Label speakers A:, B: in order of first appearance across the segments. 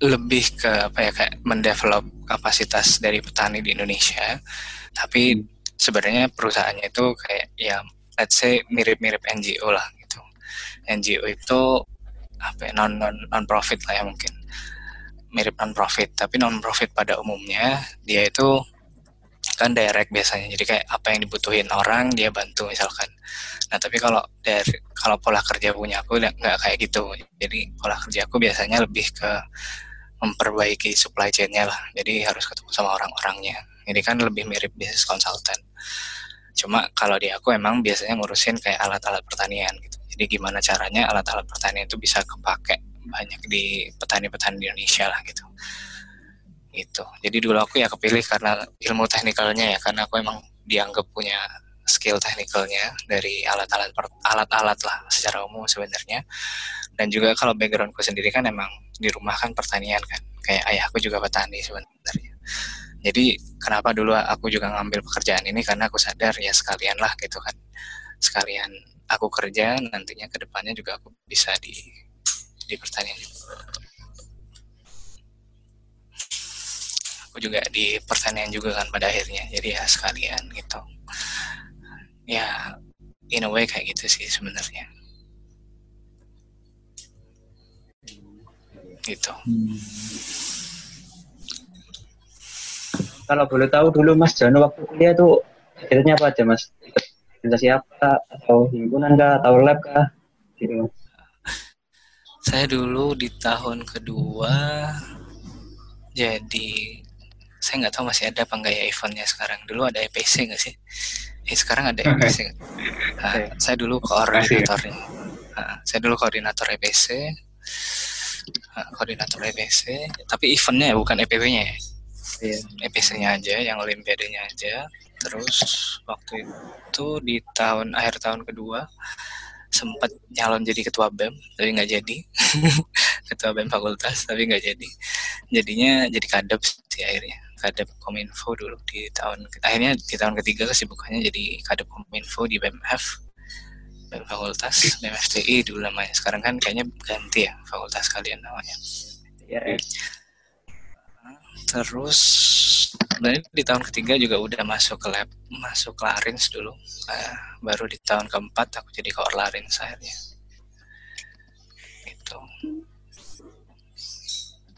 A: lebih ke apa ya kayak mendevelop kapasitas dari petani di Indonesia. Tapi hmm. sebenarnya perusahaannya itu kayak ya let's say mirip-mirip NGO lah gitu. NGO itu apa ya, non non non profit lah ya mungkin. Mirip non profit tapi non profit pada umumnya dia itu kan direct biasanya. Jadi kayak apa yang dibutuhin orang dia bantu misalkan. Nah tapi kalau dari kalau pola kerja punya aku nggak kayak gitu. Jadi pola kerja aku biasanya lebih ke memperbaiki supply chainnya lah. Jadi harus ketemu sama orang-orangnya. Ini kan lebih mirip bisnis konsultan. Cuma kalau di aku emang biasanya ngurusin kayak alat-alat pertanian gitu. Jadi gimana caranya alat-alat pertanian itu bisa kepake banyak di petani-petani di Indonesia lah gitu. Gitu. Jadi dulu aku ya kepilih karena ilmu teknikalnya ya karena aku emang dianggap punya skill teknikalnya dari alat-alat alat-alat lah secara umum sebenarnya. Dan juga kalau backgroundku sendiri kan emang di rumah kan pertanian kan kayak ayahku juga petani sebenarnya. Jadi kenapa dulu aku juga ngambil pekerjaan ini? Karena aku sadar ya sekalian lah gitu kan. Sekalian aku kerja nantinya ke depannya juga aku bisa di di pertanian aku juga di pertanian juga kan pada akhirnya. Jadi ya sekalian gitu ya in a way kayak gitu sih sebenarnya. Gitu. Hmm.
B: kalau boleh tahu dulu mas Jano waktu kuliah tuh akhirnya apa aja mas? Organisasi apa atau himpunan kah atau lab kah? Gitu
A: saya dulu di tahun kedua jadi saya nggak tahu masih ada apa enggak ya eventnya sekarang. Dulu ada EPC nggak sih eh sekarang ada EPC nah, saya dulu koordinatornya. nah, saya dulu koordinator EPC nah, koordinator EPC tapi eventnya ya bukan EPW-nya ya? Yeah. EPC-nya aja yang olimpiadenya aja. Terus waktu itu di tahun akhir tahun kedua sempat nyalon jadi ketua BEM tapi nggak jadi. Ketua BEM fakultas tapi nggak jadi. Jadinya jadi kadep sih akhirnya kadep kominfo dulu di tahun akhirnya di tahun ketiga kesibukannya jadi kadep kominfo di BMF BEM fakultas BEM FTI dulu namanya. Sekarang kan kayaknya ganti ya fakultas kalian namanya. Ya, ya. terus dan di tahun ketiga juga udah masuk ke lab masuk larins dulu. Uh, baru di tahun keempat aku jadi koor larins akhirnya. Itu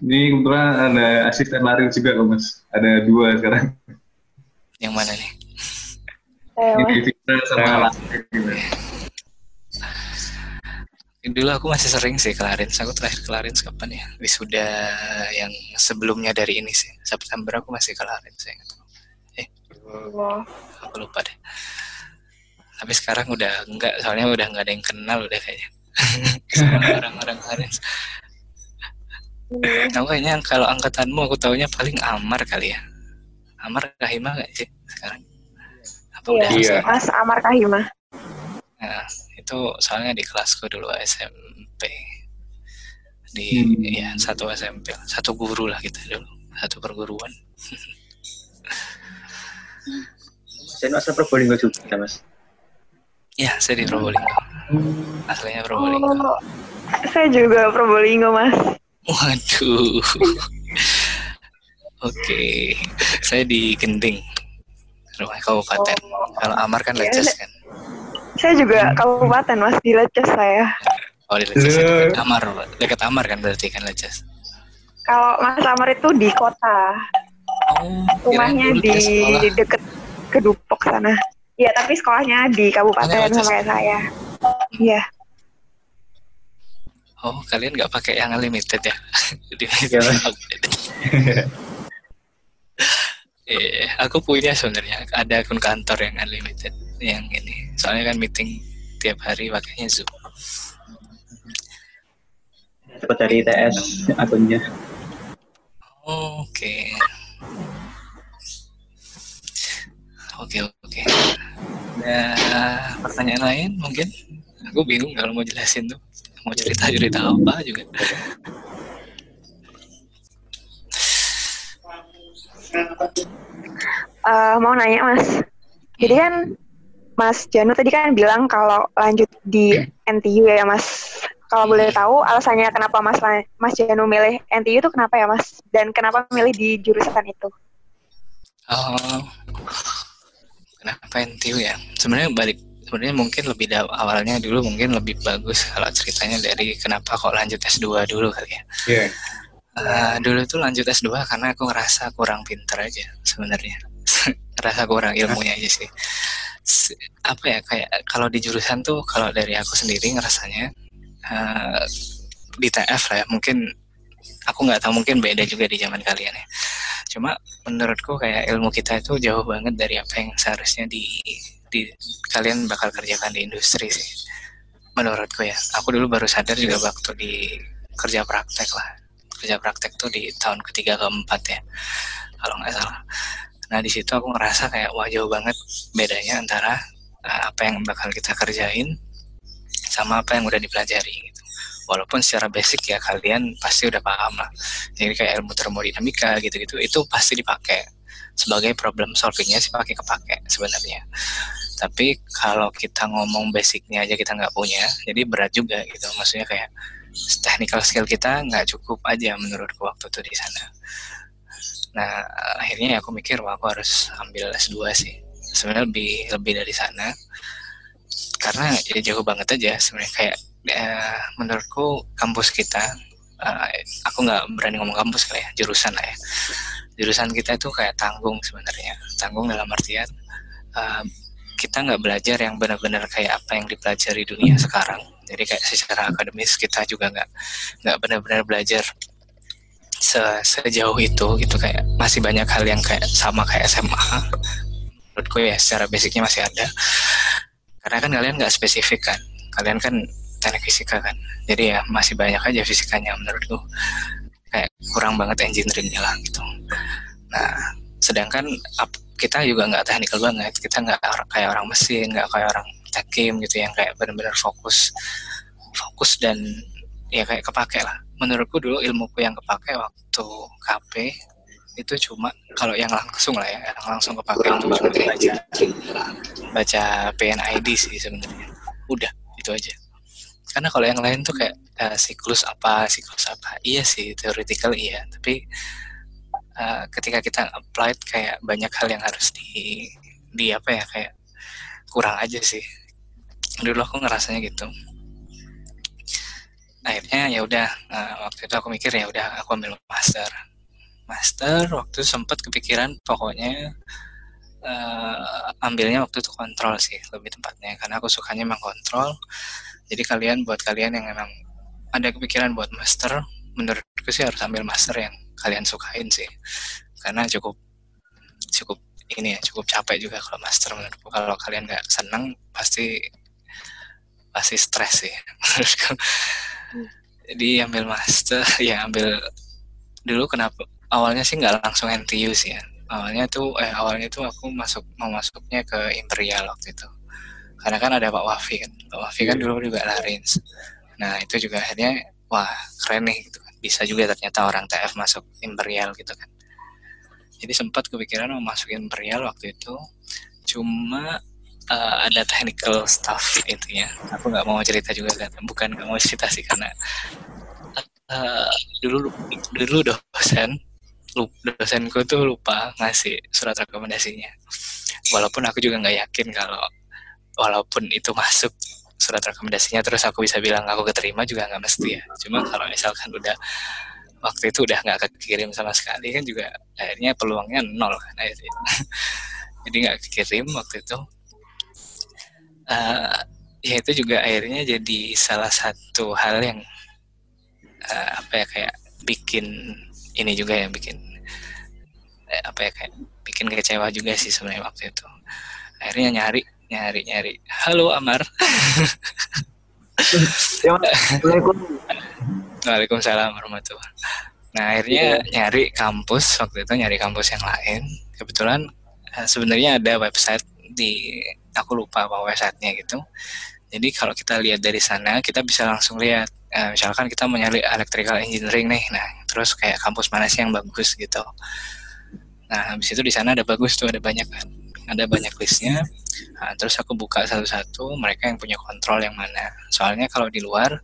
C: ini kebetulan ada asisten lari juga kok mas. Ada dua sekarang.
A: Yang mana nih?
C: Ini Vita sama
A: Dulu aku masih sering sih kelarin. Aku terakhir kelarin kapan ya? Wisuda yang sebelumnya dari ini sih. September aku masih kelarin saya Eh, aku lupa deh. Tapi sekarang udah enggak, soalnya udah nggak ada yang kenal udah kayaknya. orang-orang kelarin. Kamu kayaknya kalau angkatanmu aku tahunya paling Amar kali ya. Amar Kahima gak sih sekarang?
D: Apa iya, udah iya. Mas Amar Kahima.
A: Nah, itu soalnya di kelasku dulu SMP. Di hmm. ya satu SMP, satu guru lah kita dulu, satu perguruan.
B: Saya asal Probolinggo juga, Mas.
A: Ya, saya di Probolinggo. Aslinya Probolinggo. Oh,
D: saya juga Probolinggo, Mas.
A: Waduh. Oke, saya di Gending, rumah kabupaten. Oh. Kalau Amar kan Leces kan.
D: Saya juga kabupaten mas di Leces saya.
A: Oh di Leces dekat Amar, dekat Amar kan berarti kan Leces.
D: Kalau Mas Amar itu di kota. Oh, Rumahnya di, di deket Kedupok sana. Iya, tapi sekolahnya di kabupaten sama kayak saya. Iya.
A: Oh, kalian nggak pakai yang limited ya? Jadi Eh, aku punya sebenarnya ada akun kantor yang unlimited yang ini. Soalnya kan meeting tiap hari pakainya Zoom.
B: Cepat cari ITS akunnya.
A: Oke. Oke, oke. Nah, pertanyaan lain mungkin? Aku bingung kalau mau jelasin tuh mau cerita cerita apa juga
D: uh, mau nanya mas jadi kan Mas Janu tadi kan bilang kalau lanjut di NTU ya Mas kalau boleh tahu alasannya kenapa Mas Mas Janu milih NTU itu kenapa ya Mas? Dan kenapa milih di jurusan itu?
A: Oh, kenapa NTU ya? Sebenarnya balik sebenarnya mungkin lebih awalnya dulu mungkin lebih bagus kalau ceritanya dari kenapa kok lanjut S2 dulu kali ya. Yeah. Uh, dulu tuh lanjut S2 karena aku ngerasa kurang pinter aja sebenarnya. ngerasa kurang ilmunya aja sih. Apa ya kayak kalau di jurusan tuh kalau dari aku sendiri ngerasanya uh, di TF lah ya mungkin aku nggak tahu mungkin beda juga di zaman kalian ya. Cuma menurutku kayak ilmu kita itu jauh banget dari apa yang seharusnya di di kalian bakal kerjakan di industri sih. Menurutku ya. Aku dulu baru sadar juga waktu di kerja praktek lah. Kerja praktek tuh di tahun ketiga keempat ya kalau nggak salah. Nah di situ aku ngerasa kayak wah jauh banget bedanya antara uh, apa yang bakal kita kerjain sama apa yang udah dipelajari gitu. Walaupun secara basic ya kalian pasti udah paham lah. Jadi kayak ilmu termodinamika gitu-gitu itu pasti dipakai sebagai problem solvingnya sih pakai kepake sebenarnya. Tapi kalau kita ngomong basicnya aja kita nggak punya jadi berat juga gitu. Maksudnya kayak technical skill kita nggak cukup aja menurutku waktu itu di sana. Nah akhirnya ya aku mikir wah aku harus ambil S2 sih. Sebenarnya lebih lebih dari sana. Karena ya jauh banget aja sebenarnya. Kayak eh, menurutku kampus kita uh, aku nggak berani ngomong kampus kayak ya, jurusan lah ya jurusan kita itu kayak tanggung sebenarnya. Tanggung dalam artian uh, kita nggak belajar yang benar-benar kayak apa yang dipelajari dunia sekarang. Jadi kayak secara akademis kita juga nggak nggak benar-benar belajar se sejauh itu gitu. Kayak masih banyak hal yang kayak sama kayak SMA menurutku ya secara basicnya masih ada. Karena kan kalian nggak spesifik kan. Kalian kan teknik fisika kan. Jadi ya masih banyak aja fisikanya menurutku kayak kurang banget engineeringnya lah gitu. Nah sedangkan kita juga nggak teknikal banget. Kita nggak kayak orang mesin nggak kayak orang tekim gitu yang kayak benar-benar fokus fokus dan ya kayak kepake lah. Menurutku dulu ilmuku yang kepake waktu KP itu cuma kalau yang langsung lah ya yang langsung kepake itu cuma baca baca PNID sih sebenarnya. Udah itu aja karena kalau yang lain tuh kayak uh, siklus apa siklus apa. Iya sih theoretical iya. Tapi uh, ketika kita applied kayak banyak hal yang harus di di apa ya kayak kurang aja sih. Dulu aku ngerasanya gitu. Akhirnya ya udah uh, waktu itu aku mikir ya udah aku ambil master. Master waktu sempat kepikiran pokoknya uh, ambilnya waktu itu kontrol sih lebih tepatnya. Karena aku sukanya memang kontrol jadi kalian buat kalian yang memang ada kepikiran buat master menurutku sih harus ambil master yang kalian sukain sih. Karena cukup cukup ini ya cukup capek juga kalau master. Menurutku kalau kalian nggak senang pasti pasti stres sih. Menurutku. Jadi ambil master ya ambil dulu kenapa awalnya sih nggak langsung NTU sih ya. Awalnya tuh eh awalnya tuh aku masuk mau masuknya ke Imperial waktu itu karena kan ada Pak Wafi kan. Pak Wafi kan iya. dulu juga Larins nah itu juga akhirnya wah keren nih gitu bisa juga ternyata orang TF masuk Imperial gitu kan. Jadi sempat kepikiran mau masuk Imperial waktu itu. Cuma uh, ada technical stuff itu ya aku nggak mau cerita juga kan. Bukan nggak mau cerita sih karena uh, dulu dulu dosen dosenku tuh lupa ngasih surat rekomendasinya. Walaupun aku juga nggak yakin kalau walaupun itu masuk surat rekomendasinya terus aku bisa bilang aku keterima juga nggak mesti ya. Cuma kalau misalkan udah waktu itu udah nggak kekirim sama sekali kan juga akhirnya peluangnya nol kan akhirnya. Jadi nggak kekirim waktu itu. Uh, ya itu juga akhirnya jadi salah satu hal yang uh, apa ya kayak bikin ini juga ya bikin eh, apa ya kayak bikin kecewa juga sih sebenarnya waktu itu. Akhirnya nyari nyari nyari. Halo Amar. Waalaikumsalam warahmatullahi Nah akhirnya nyari kampus waktu itu nyari kampus yang lain. Kebetulan eh, sebenarnya ada website di aku lupa apa websitenya gitu. Jadi kalau kita lihat dari sana kita bisa langsung lihat. Eh, misalkan kita mau nyari electrical engineering nih nah terus kayak kampus mana sih yang bagus gitu. Nah habis itu di sana ada bagus tuh ada banyak kan ada banyak listnya. Nah, terus aku buka satu-satu mereka yang punya kontrol yang mana. Soalnya kalau di luar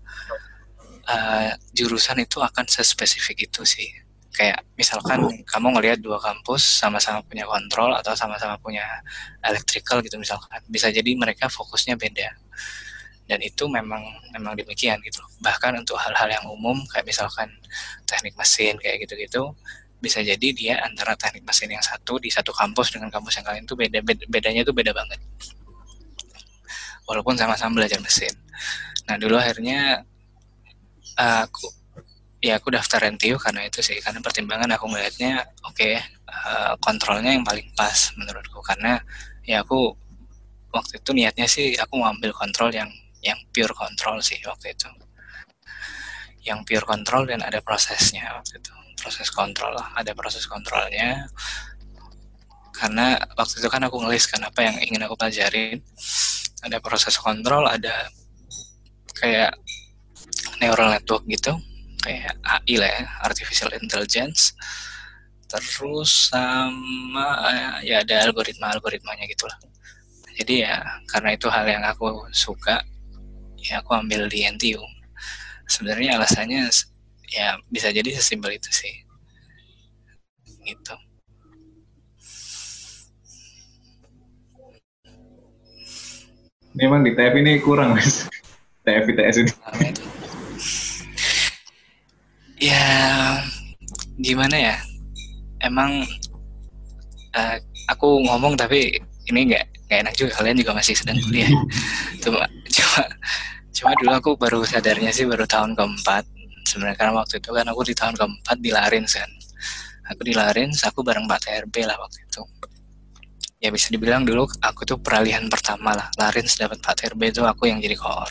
A: uh, jurusan itu akan sespesifik itu sih. Kayak misalkan kamu ngelihat dua kampus sama-sama punya kontrol atau sama-sama punya electrical gitu misalkan. Bisa jadi mereka fokusnya beda. Dan itu memang memang demikian gitu. Bahkan untuk hal-hal yang umum kayak misalkan teknik mesin kayak gitu-gitu bisa jadi dia antara teknik mesin yang satu di satu kampus dengan kampus yang lain itu beda, beda bedanya itu beda banget. Walaupun sama-sama belajar mesin. Nah dulu akhirnya aku ya aku daftar NTU karena itu sih karena pertimbangan aku melihatnya oke okay, eh, kontrolnya yang paling pas menurutku. Karena ya aku waktu itu niatnya sih aku ngambil kontrol yang yang pure kontrol sih waktu itu. Yang pure kontrol dan ada prosesnya waktu itu proses kontrol ada proses kontrolnya karena waktu itu kan aku ngelis kan apa yang ingin aku pelajarin ada proses kontrol ada kayak neural network gitu kayak AI lah ya, artificial intelligence. Terus sama ya ada algoritma-algoritmanya gitulah. Jadi ya karena itu hal yang aku suka, ya aku ambil di NTU. Sebenarnya alasannya ya bisa jadi sesimpel itu sih. Gitu.
C: Memang di TF ini kurang mas. TF ITS ini
A: ya gimana ya emang uh, aku ngomong tapi ini nggak nggak enak juga kalian juga masih sedang kuliah cuma cuma cuma dulu aku baru sadarnya sih baru tahun keempat sebenarnya. Karena waktu itu kan aku di tahun keempat dilarin kan aku dilarin aku bareng Pak TRB lah waktu itu. Ya bisa dibilang dulu aku tuh peralihan pertama lah. Larin dapat Pak TRB itu aku yang jadi koor.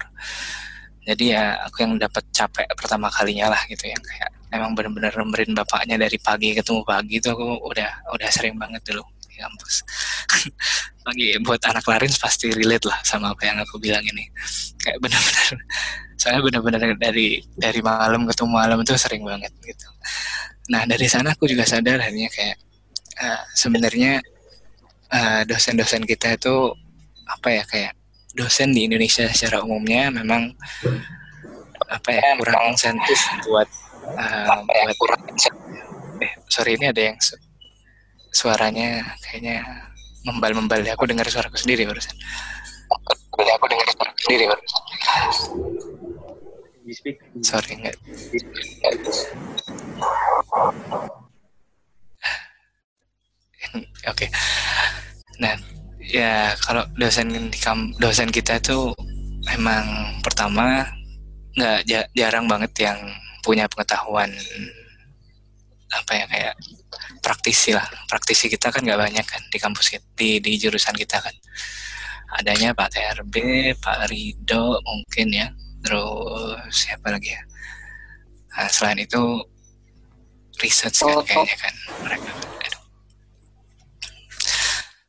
A: Jadi ya aku yang dapat capek pertama kalinya lah gitu yang kayak emang bener-bener remberin bapaknya dari pagi ketemu pagi itu aku udah udah sering banget dulu kampus. Pagi buat anak larin pasti relate lah sama apa yang aku bilang ini. Kayak bener-bener soalnya bener-bener dari dari malam ketemu malam itu sering banget gitu. Nah dari sana aku juga sadar akhirnya kayak uh, sebenarnya uh, dosen-dosen kita itu apa ya kayak dosen di Indonesia secara umumnya memang apa ya kurang insentif buat uh, buat eh sorry ini ada yang suaranya kayaknya membal-membal aku dengar suaraku sendiri barusan. Aku dengar suaraku sendiri barusan sorry enggak. Oke. Okay. nah ya kalau dosen di kam dosen kita itu memang pertama nggak jarang banget yang punya pengetahuan apa ya kayak praktisi lah. Praktisi kita kan nggak banyak kan di kampus kita, di di jurusan kita kan. Adanya Pak TRB Pak Rido mungkin ya. Terus siapa lagi ya? Nah, selain itu research kan kayaknya kan mereka.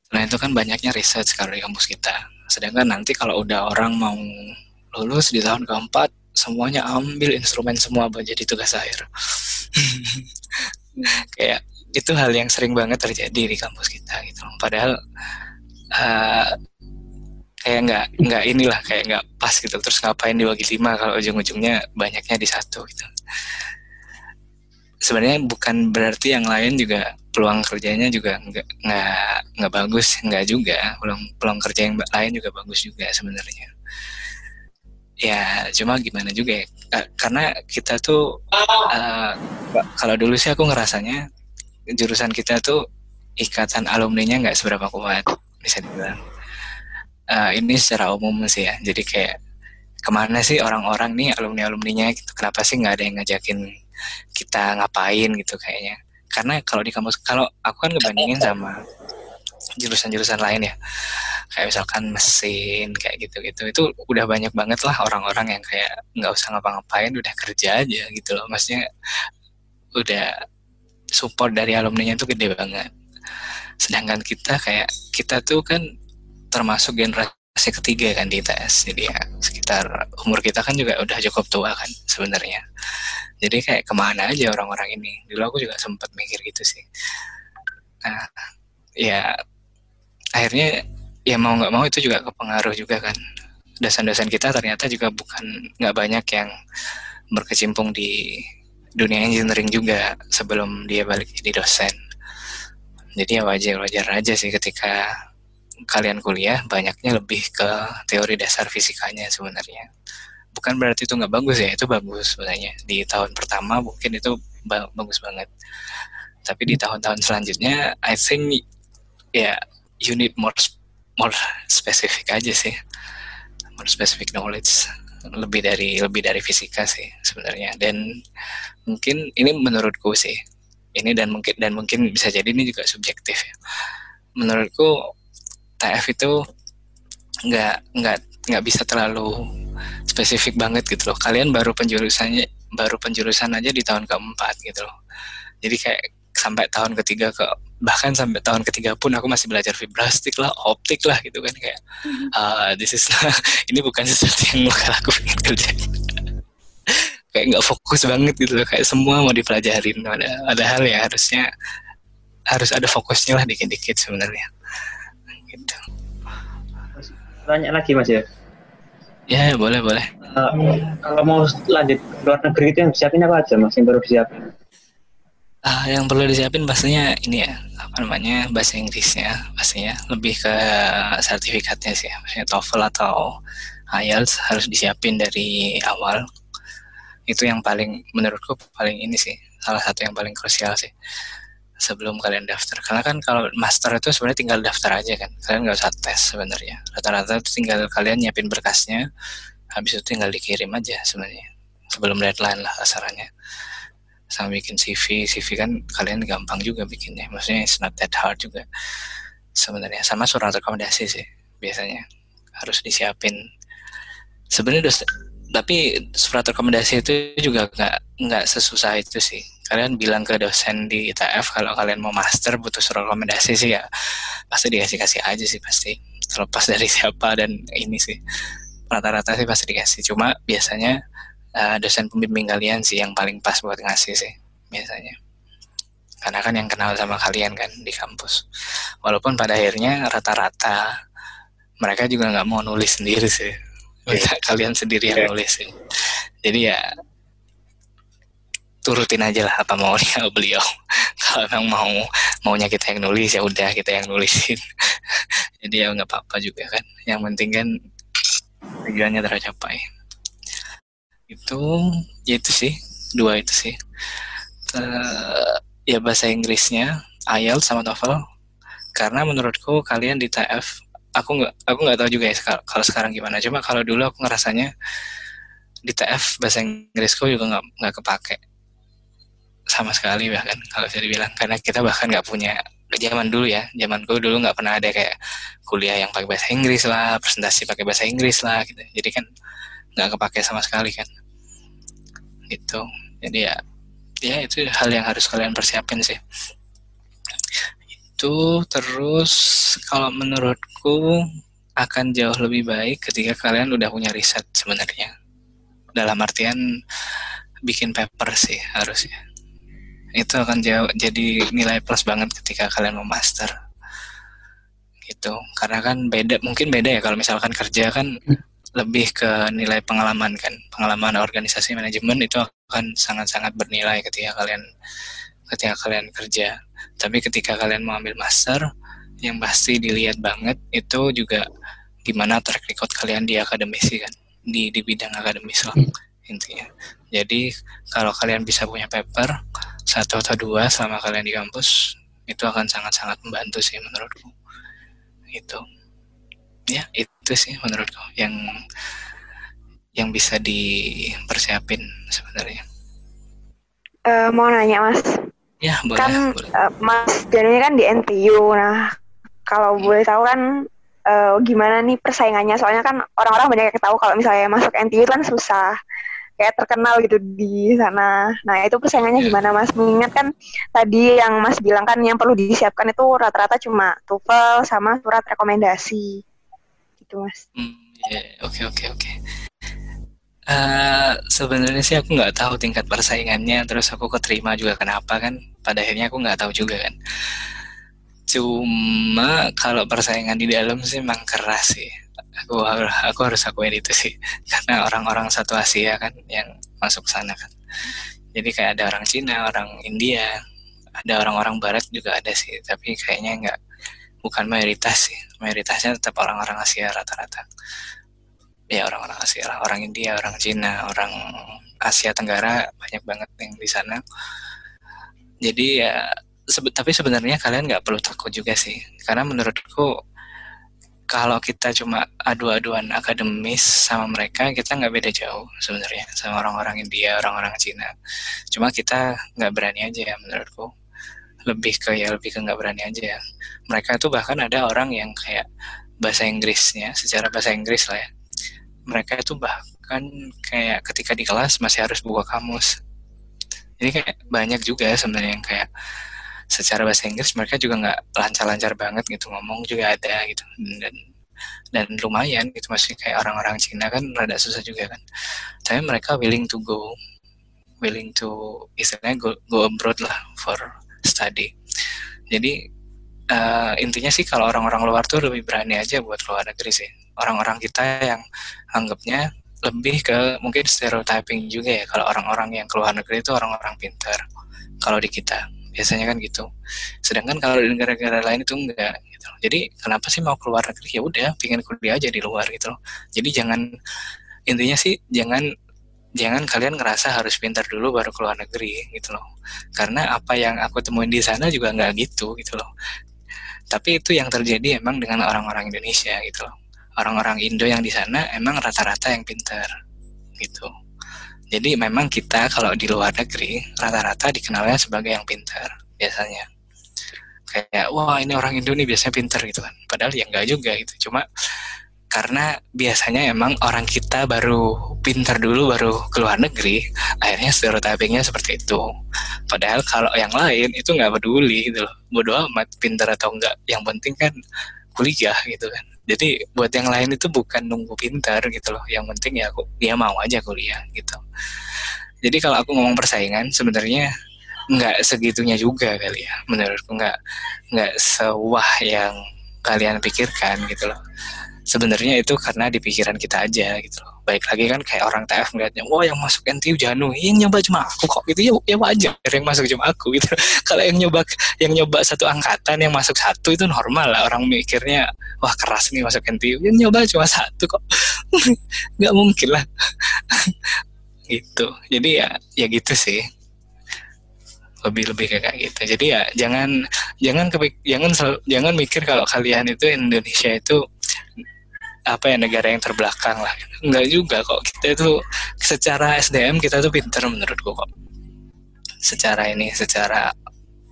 A: Nah itu kan banyaknya research kalau di kampus kita. Sedangkan nanti kalau udah orang mau lulus di tahun keempat, semuanya ambil instrumen semua buat jadi tugas akhir. kayak itu hal yang sering banget terjadi di kampus kita gitu. Padahal uh, kayak nggak nggak inilah kayak nggak pas gitu. Terus ngapain dibagi lima kalau ujung-ujungnya banyaknya di satu gitu. Sebenarnya bukan berarti yang lain juga peluang kerjanya juga nggak nggak nggak bagus nggak juga peluang peluang kerja yang lain juga bagus juga sebenarnya ya cuma gimana juga ya karena kita tuh uh, kalau dulu sih aku ngerasanya jurusan kita tuh ikatan alumni-nya nggak seberapa kuat bisa dibilang. Uh, ini secara umum sih ya. Jadi kayak ke mana sih orang-orang nih alumni alumninya gitu? Kenapa sih nggak ada yang ngajakin kita ngapain gitu kayaknya? Karena kalau di kampus kalau aku kan ngebandingin sama jurusan-jurusan lain ya. Kayak misalkan mesin kayak gitu-gitu. Itu udah banyak banget lah orang-orang yang kayak nggak usah ngapa-ngapain udah kerja aja gitu loh. Maksudnya udah support dari alumninya tuh gede banget. Sedangkan kita kayak kita tuh kan termasuk generasi ketiga kan di ITS jadi ya sekitar umur kita kan juga udah cukup tua kan sebenarnya. Jadi kayak ke mana aja orang-orang ini. Dulu aku juga sempat mikir gitu sih. Nah ya akhirnya ya mau nggak mau itu juga kepengaruh juga kan. Dosen-dosen kita ternyata juga bukan nggak banyak yang berkecimpung di dunia engineering juga sebelum dia balik jadi dosen. Jadi ya wajar-wajar aja sih ketika kalian kuliah banyaknya lebih ke teori dasar fisikanya sebenarnya. Bukan berarti itu nggak bagus ya, itu bagus sebenarnya. Di tahun pertama mungkin itu bagus banget. Tapi di tahun-tahun selanjutnya, I think ya yeah, you need more more spesifik aja sih, more specific knowledge lebih dari lebih dari fisika sih sebenarnya. Dan mungkin ini menurutku sih ini dan mungkin dan mungkin bisa jadi ini juga subjektif ya. Menurutku TF itu nggak nggak nggak bisa terlalu spesifik banget gitu loh. Kalian baru penjurusannya baru penjurusan aja di tahun keempat gitu loh. Jadi kayak sampai tahun ketiga ke bahkan sampai tahun ketiga pun aku masih belajar vibrastik lah, optik lah gitu kan kayak uh, this is ini bukan sesuatu yang bakal aku pengen kerja kayak nggak fokus banget gitu loh kayak semua mau dipelajarin. Ada ada hal ya harusnya harus ada fokusnya lah dikit-dikit sebenarnya. Gitu.
B: Tanya lagi mas ya?
A: Ya boleh boleh.
B: Uh, kalau mau lanjut ke luar negeri itu yang siapin apa aja mas yang baru disiapin
A: uh, yang perlu disiapin pastinya ini ya apa namanya bahasa Inggrisnya pastinya lebih ke sertifikatnya sih maksudnya TOEFL atau IELTS harus disiapin dari awal. Itu yang paling menurutku paling ini sih salah satu yang paling krusial sih sebelum kalian daftar. Karena kan kalau master itu sebenarnya tinggal daftar aja kan kalian nggak usah tes sebenarnya. Rata-rata tinggal kalian nyiapin berkasnya habis itu tinggal dikirim aja sebenarnya sebelum deadline lah asarannya sama bikin CV CV kan kalian gampang juga bikinnya. Maksudnya it's not that hard juga sebenarnya. Sama surat rekomendasi sih biasanya. Harus disiapin. Sebenarnya tapi surat rekomendasi itu juga nggak nggak sesusah itu sih. Kalian bilang ke dosen di ITF kalau kalian mau master butuh surat rekomendasi sih ya pasti dikasih kasih aja sih pasti. Terlepas dari siapa dan ini sih. Rata-rata sih pasti dikasih. Cuma biasanya uh, dosen pembimbing kalian sih yang paling pas buat ngasih sih biasanya. Karena kan yang kenal sama kalian kan di kampus. Walaupun pada akhirnya rata-rata mereka juga nggak mau nulis sendiri sih. Minta yeah. kalian sendiri yang yeah. nulis sih. Jadi ya turutin aja lah apa maunya beliau. Kalau memang mau maunya kita yang nulis ya udah kita yang nulisin. Jadi ya nggak apa-apa juga kan. Yang penting kan tujuannya tercapai itu ya itu sih. Dua itu sih. Uh, ya bahasa Inggrisnya IELTS sama TOEFL karena menurutku kalian di TF aku nggak aku nggak tahu juga ya kalau sekarang gimana. Cuma kalau dulu aku ngerasanya di TF bahasa Inggrisku juga nggak nggak kepake. Sama sekali bahkan kalau saya dibilang. Karena kita bahkan nggak punya zaman dulu ya. Zamanku dulu nggak pernah ada kayak kuliah yang pakai bahasa Inggris lah presentasi pakai bahasa Inggris lah gitu. Jadi kan nggak kepake sama sekali kan. Gitu. Jadi ya ya itu hal yang harus kalian persiapin sih. Itu terus kalau menurutku akan jauh lebih baik ketika kalian udah punya riset sebenarnya. Dalam artian bikin paper sih harusnya. Itu akan jauh jadi nilai plus banget ketika kalian mau master. Gitu. Karena kan beda mungkin beda ya kalau misalkan kerja kan lebih ke nilai pengalaman kan. Pengalaman organisasi manajemen itu akan sangat-sangat bernilai ketika kalian ketika kalian kerja. Tapi ketika kalian mau ambil master yang pasti dilihat banget itu juga gimana track record kalian di akademisi kan. Di di bidang akademis lah intinya. Jadi kalau kalian bisa punya paper satu atau dua selama kalian di kampus itu akan sangat-sangat membantu sih menurutku. Itu ya itu sih menurutku yang yang bisa dipersiapin sebenarnya.
D: Uh, mau nanya mas.
A: Ya boleh.
D: Kan
A: boleh.
D: Uh, mas jadinya kan di NTU. Nah kalau hmm. boleh tahu kan uh, gimana nih persaingannya? Soalnya kan orang-orang banyak yang tahu kalau misalnya masuk NTU kan susah kayak terkenal gitu di sana. Nah itu persaingannya yeah. gimana mas? Mengingat kan tadi yang mas bilang kan yang perlu disiapkan itu rata-rata cuma TOEFL sama surat rekomendasi gitu mas.
A: Yeah, oke oke oke. Uh, sebenarnya sih aku nggak tahu tingkat persaingannya, terus aku keterima juga kenapa kan? Pada akhirnya aku nggak tahu juga kan. Cuma kalau persaingan di dalam sih memang keras sih. Aku harus aku harus akuin itu sih, karena orang-orang satu Asia kan yang masuk sana kan jadi kayak ada orang Cina orang India ada orang-orang Barat juga ada sih tapi kayaknya nggak bukan mayoritas sih. Mayoritasnya tetap orang-orang Asia rata-rata. Ya orang-orang Asia orang India orang Cina orang Asia Tenggara banyak banget yang di sana. Jadi ya sebe tapi sebenarnya kalian nggak perlu takut juga sih. Karena menurutku kalau kita cuma adu-aduan akademis sama mereka kita nggak beda jauh sebenarnya sama orang-orang India orang-orang Cina. Cuma kita nggak berani aja ya menurutku lebih ke ya lebih ke nggak berani aja ya. Mereka tuh bahkan ada orang yang kayak bahasa Inggrisnya secara bahasa Inggris lah ya. Mereka itu bahkan kayak ketika di kelas masih harus buka kamus. Jadi kayak banyak juga sebenarnya yang kayak secara bahasa Inggris mereka juga nggak lancar-lancar banget gitu ngomong juga ada gitu. Dan dan lumayan gitu masih kayak orang-orang Cina kan rada susah juga kan. Tapi mereka willing to go willing to istilahnya go, go abroad lah for study jadi uh, intinya sih kalau orang-orang luar tuh lebih berani aja buat luar negeri sih. Orang-orang kita yang anggapnya lebih ke mungkin stereotyping juga ya kalau orang-orang yang keluar negeri itu orang-orang pintar kalau di kita. Biasanya kan gitu. Sedangkan kalau di negara-negara lain itu enggak gitu jadi kenapa sih mau keluar negeri? Ya udah pingin kuliah aja di luar gitu loh. Jadi jangan intinya sih jangan jangan kalian ngerasa harus pintar dulu baru keluar negeri gitu loh karena apa yang aku temuin di sana juga nggak gitu gitu loh tapi itu yang terjadi emang dengan orang-orang Indonesia gitu loh orang-orang Indo yang di sana emang rata-rata yang pintar gitu jadi memang kita kalau di luar negeri rata-rata dikenalnya sebagai yang pintar biasanya. Kayak wah ini orang Indo nih biasanya pintar gitu kan. Padahal ya enggak juga gitu. Cuma karena biasanya emang orang kita baru pintar dulu baru keluar negeri, akhirnya stereotypingnya seperti itu. Padahal kalau yang lain itu nggak peduli gitu loh. Bodoh amat pintar atau enggak. Yang penting kan kuliah gitu kan jadi buat yang lain itu bukan nunggu pintar gitu loh yang penting ya aku dia mau aja kuliah gitu jadi kalau aku ngomong persaingan sebenarnya nggak segitunya juga kali ya menurutku nggak nggak sewah yang kalian pikirkan gitu loh sebenarnya itu karena di pikiran kita aja gitu loh. Baik lagi kan kayak orang TF ngeliatnya, wah yang masuk NTU Janu, yang nyoba cuma aku kok gitu ya, ya wajar yang masuk cuma aku gitu. Kalau yang nyoba yang nyoba satu angkatan yang masuk satu itu normal lah orang mikirnya, wah keras nih masuk NTU, yang nyoba cuma satu kok, nggak mungkin lah. gitu. Jadi ya ya gitu sih lebih lebih kayak gitu jadi ya jangan jangan jangan jangan mikir kalau kalian itu Indonesia itu apa ya negara yang terbelakang lah. Enggak juga kok kita itu secara SDM kita tuh pinter menurutku kok. Secara ini secara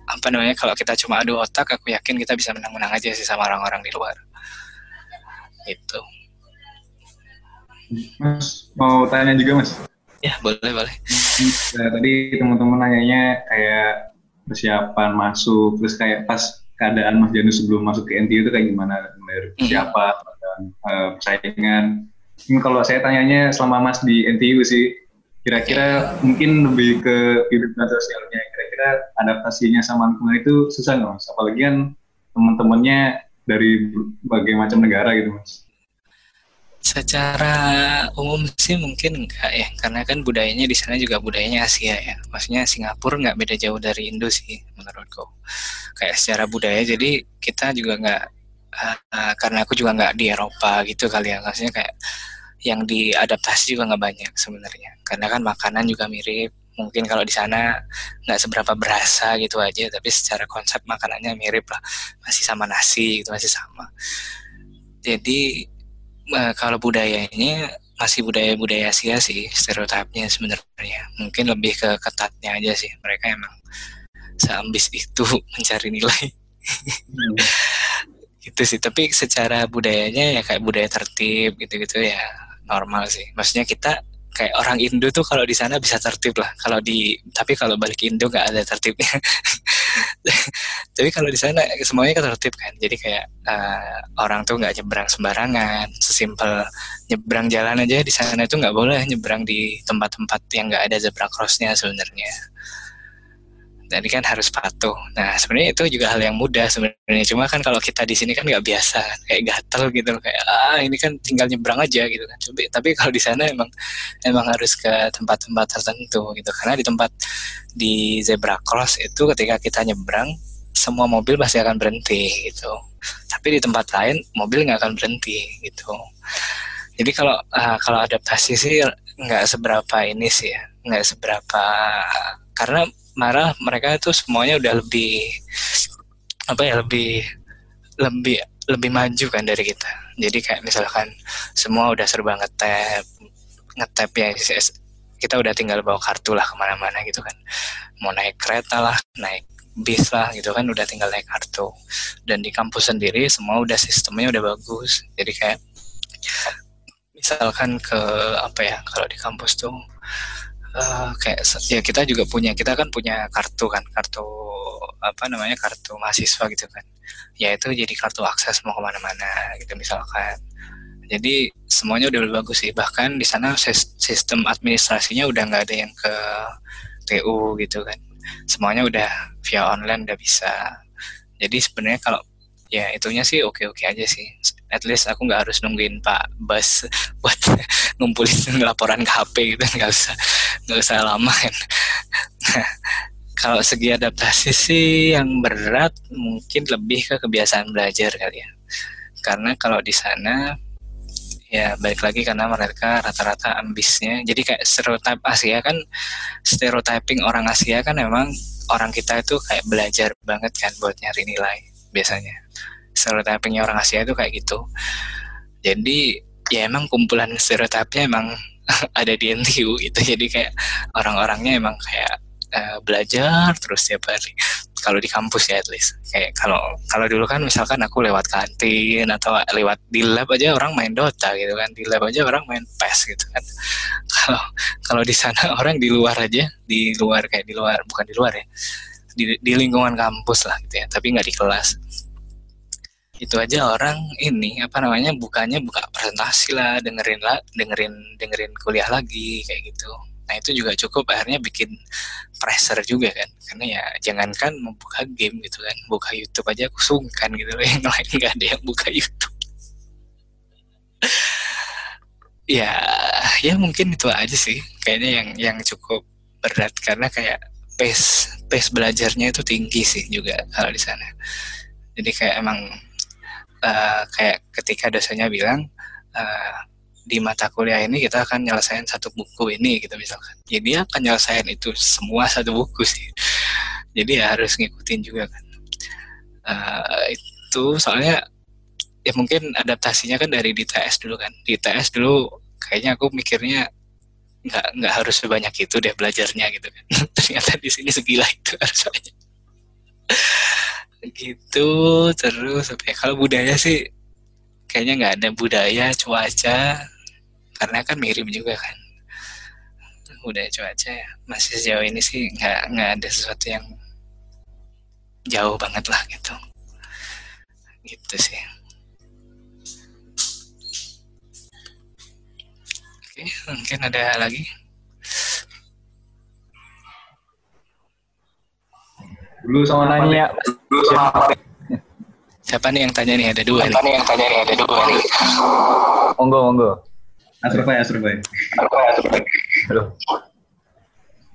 A: apa namanya kalau kita cuma adu otak aku yakin kita bisa menang-menang aja sih sama orang-orang di luar. Itu
C: Mas mau tanya juga mas?
A: Ya boleh boleh.
C: Nah, tadi teman-teman nanyanya kayak persiapan masuk terus kayak pas keadaan Mas Janu sebelum masuk ke NTU itu kayak gimana? Dari hmm. Uh, persaingan. Ini kalau saya tanyanya selama Mas di NTU sih, kira-kira mungkin lebih ke kehidupan sosialnya, kira-kira adaptasinya sama lingkungan itu susah nggak Mas? Apalagi kan teman-temannya dari berbagai macam negara gitu Mas.
A: Secara umum sih mungkin enggak ya, karena kan budayanya di sana juga budayanya Asia ya. Maksudnya Singapura nggak beda jauh dari Indo sih menurutku. Kayak secara budaya, jadi kita juga nggak uh, karena aku juga nggak di Eropa gitu kali ya. Maksudnya kayak yang diadaptasi juga nggak banyak sebenarnya. Karena kan makanan juga mirip. Mungkin kalau di sana nggak seberapa berasa gitu aja tapi secara konsep makanannya mirip lah. Masih sama nasi gitu masih sama. Jadi uh, kalau budayanya masih budaya-budaya Asia sih stereotipnya sebenarnya. Mungkin lebih ke ketatnya aja sih. Mereka emang seambis itu mencari nilai. Hmm gitu sih tapi secara budayanya ya kayak budaya tertib gitu-gitu ya normal sih. Maksudnya kita kayak orang Indo tuh kalau di sana bisa tertib lah. Kalau di tapi kalau balik Indo nggak ada tertibnya. Tapi kalau di sana semuanya kan tertib kan. Jadi kayak uh, orang tuh nggak nyebrang sembarangan. Sesimpel nyebrang jalan aja di sana itu nggak boleh nyebrang di tempat-tempat yang nggak ada zebra crossnya sebenarnya jadi kan harus patuh. Nah sebenarnya itu juga hal yang mudah sebenarnya. Cuma kan kalau kita di sini kan nggak biasa, kayak gatel gitu, kayak ah ini kan tinggal nyebrang aja gitu kan. Tapi, tapi kalau di sana emang emang harus ke tempat-tempat tertentu gitu. Karena di tempat di zebra cross itu ketika kita nyebrang semua mobil pasti akan berhenti gitu. Tapi di tempat lain mobil nggak akan berhenti gitu. Jadi kalau uh, kalau adaptasi sih nggak seberapa ini sih ya, nggak seberapa karena marah mereka itu semuanya udah lebih apa ya lebih lebih lebih maju kan dari kita. Jadi kayak misalkan semua udah serba ngetap ngetap ya kita udah tinggal bawa kartu lah ke mana-mana gitu kan. Mau naik kereta lah naik bis lah gitu kan udah tinggal naik kartu. Dan di kampus sendiri semua udah sistemnya udah bagus. Jadi kayak misalkan ke apa ya kalau di kampus tuh uh, kayak ya kita juga punya kita kan punya kartu kan kartu apa namanya kartu mahasiswa gitu kan. Ya itu jadi kartu akses mau ke mana-mana gitu misalkan. Jadi semuanya udah lebih bagus sih. Bahkan di sana sistem administrasinya udah nggak ada yang ke TU gitu kan. Semuanya udah via online udah bisa. Jadi sebenarnya kalau ya itunya sih oke oke aja sih. At least aku nggak harus nungguin Pak Bas buat ngumpulin laporan ke HP gitu nggak usah nggak usah lama. Kan kalau segi adaptasi sih yang berat mungkin lebih ke kebiasaan belajar kali ya. Karena kalau di sana ya balik lagi karena mereka rata-rata ambisnya. Jadi kayak stereotip Asia kan stereotyping orang Asia kan memang orang kita itu kayak belajar banget kan buat nyari nilai biasanya. Stereotipingnya orang Asia itu kayak gitu. Jadi ya emang kumpulan stereotipnya emang ada di NTU gitu. Jadi kayak orang-orangnya emang kayak uh, belajar terus tiap hari. Kalau di kampus ya at least. Kayak kalau kalau dulu kan misalkan aku lewat kantin atau lewat di lab aja orang main Dota gitu kan. Di lab aja orang main PES gitu kan. Kalau kalau di sana orang di luar aja di luar kayak di luar bukan di luar ya. Di, di lingkungan kampus lah gitu ya. Tapi nggak di kelas itu aja orang ini apa namanya bukannya buka presentasi lah dengerin lah dengerin dengerin kuliah lagi kayak gitu. Nah itu juga cukup akhirnya bikin pressure juga kan. Karena ya jangankan membuka game gitu kan buka YouTube aja aku sungkan gitu loh yang lain nggak ada yang buka YouTube. Ya ya mungkin itu aja sih kayaknya yang yang cukup berat. Karena kayak pace pace belajarnya itu tinggi sih juga kalau di sana. Jadi kayak emang uh, kayak ketika dosennya bilang uh, di mata kuliah ini kita akan nyelesain satu buku ini gitu misalkan. Jadi dia akan nyelesain itu semua satu buku sih. Jadi ya harus ngikutin juga kan. Uh, itu soalnya ya mungkin adaptasinya kan dari di TS dulu kan. Di TS dulu kayaknya aku mikirnya nggak nggak harus sebanyak itu deh belajarnya gitu kan. Ternyata di sini segila itu harusnya gitu terus ya kalau budaya sih kayaknya nggak ada budaya cuaca karena kan mirip juga kan. Budaya cuaca ya masih sejauh ini sih nggak nggak ada sesuatu yang jauh banget lah gitu. Gitu sih. Oke mungkin ada lagi
C: Dulu sama
E: nanya
C: Dulu sama
A: Siapa nih yang tanya nih? Ada dua Siapa nih. yang tanya nih? Ada dua nih.
E: Monggo, monggo.
C: Asrufai, Asrufai.
E: Halo.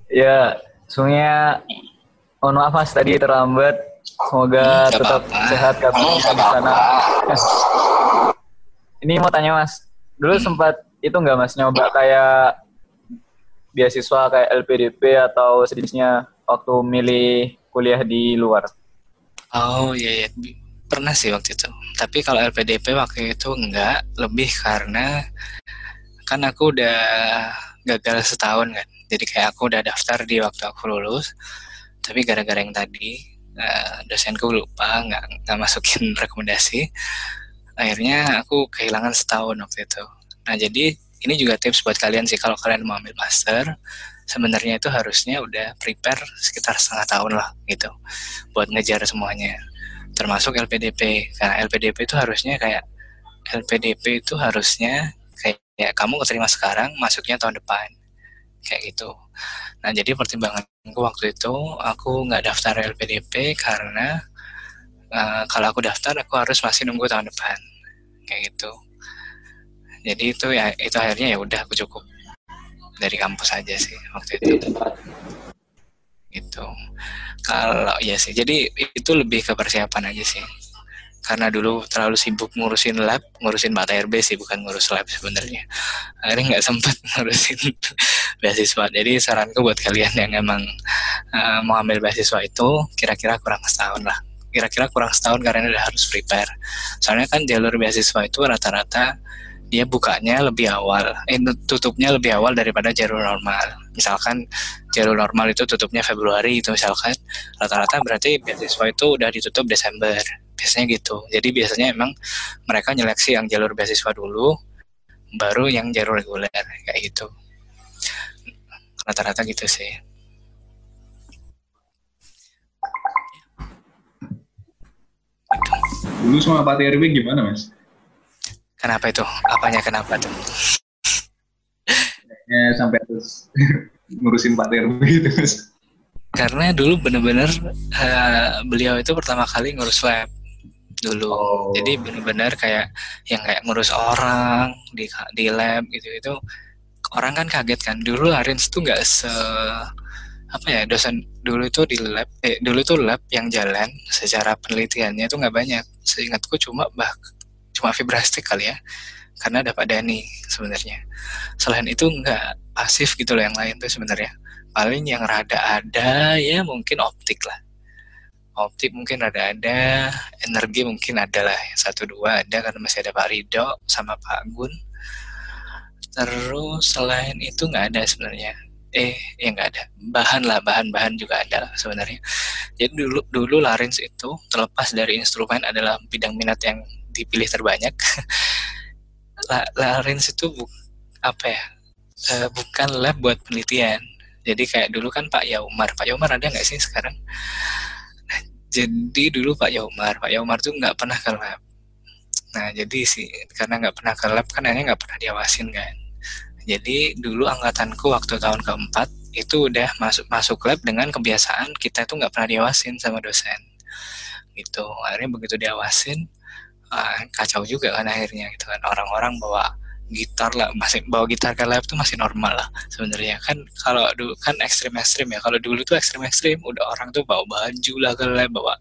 E: Ya, sungguhnya mohon maaf mas tadi terlambat. Semoga
A: Hmm,
E: tetap
A: apa-apa.
E: sehat kami di sana. Ini mau tanya mas, dulu sempat itu nggak mas nyoba kayak beasiswa kayak LPDP atau sejenisnya waktu milih kuliah di luar?
A: Oh iya, iya. pernah sih waktu itu. Tapi kalau LPDP waktu itu enggak, lebih karena kan aku udah gagal setahun kan. Jadi kayak aku udah daftar di waktu aku lulus, tapi gara-gara yang tadi eh, dosenku lupa nggak nggak masukin rekomendasi, akhirnya aku kehilangan setahun waktu itu. Nah jadi ini juga tips buat kalian sih kalau kalian mau ambil master, sebenarnya itu harusnya udah prepare sekitar setengah tahun lah gitu. Buat ngejar semuanya. Termasuk LPDP karena LPDP itu harusnya kayak LPDP itu harusnya kayak ya, kamu keterima sekarang masuknya tahun depan. Kayak gitu. Nah jadi pertimbanganku waktu itu aku nggak daftar LPDP karena uh, kalau aku daftar aku harus masih nunggu tahun depan. Kayak gitu. Jadi itu ya itu akhirnya ya udah aku cukup dari kampus aja sih waktu itu. Gitu. Kalau ya sih, jadi itu lebih ke persiapan aja sih karena dulu terlalu sibuk ngurusin lab, ngurusin mata RB sih, bukan ngurus lab sebenarnya. Akhirnya nggak sempat ngurusin beasiswa. Jadi saranku buat kalian yang emang uh, mau ambil beasiswa itu, kira-kira kurang setahun lah. Kira-kira kurang setahun karena udah harus prepare. Soalnya kan jalur beasiswa itu rata-rata dia bukanya lebih awal, eh, tutupnya lebih awal daripada jalur normal. Misalkan jalur normal itu tutupnya Februari itu misalkan, rata-rata berarti beasiswa itu udah ditutup Desember biasanya gitu jadi biasanya emang mereka nyeleksi yang jalur beasiswa dulu baru yang jalur reguler kayak gitu rata-rata gitu sih
C: dulu sama Pak TRB gimana mas?
A: Kenapa itu? Apanya kenapa tuh?
C: Ya sampai terus ngurusin Pak TRB gitu.
A: Karena dulu bener-bener uh, beliau itu pertama kali ngurus lab dulu. Oh. Jadi benar-benar kayak yang kayak ngurus orang di di lab gitu itu orang kan kaget kan. Dulu Arins tuh nggak se apa ya dosen dulu itu di lab eh dulu itu lab yang jalan secara penelitiannya itu nggak banyak seingatku cuma bah cuma fibrastik kali ya. Karena ada Pak Dani sebenarnya. Selain itu nggak pasif gitu loh yang lain tuh sebenarnya. Paling yang rada ada ya mungkin optik lah. Optik mungkin ada ada energi mungkin ada lah. Satu dua ada karena masih ada Pak Rido sama Pak Gun. Terus selain itu nggak ada sebenarnya. Eh ya nggak ada. Bahan lah bahan-bahan juga ada lah sebenarnya. Jadi dulu dulu Larins itu terlepas dari instrumen adalah bidang minat yang dipilih terbanyak. Larins itu bu, apa ya e, bukan lab buat penelitian. Jadi kayak dulu kan Pak Yaumar. Pak Yaumar ada nggak sih sekarang? Jadi dulu Pak Yaumar. Pak Yaumar tuh nggak pernah ke lab. Nah jadi sih karena nggak pernah ke lab kan akhirnya nggak pernah diawasin kan. Jadi dulu angkatanku waktu tahun keempat itu udah masuk masuk lab dengan kebiasaan kita itu nggak pernah diawasin sama dosen. Gitu. Akhirnya begitu diawasin uh, kacau juga kan akhirnya gitu kan. Orang-orang bawa gitar lah masih bawa gitar ke lab tuh masih normal lah sebenarnya. Kan kalau dulu kan ekstrim ekstrim ya. Kalau dulu tuh ekstrim ekstrim udah orang tuh bawa baju lah ke lab bawa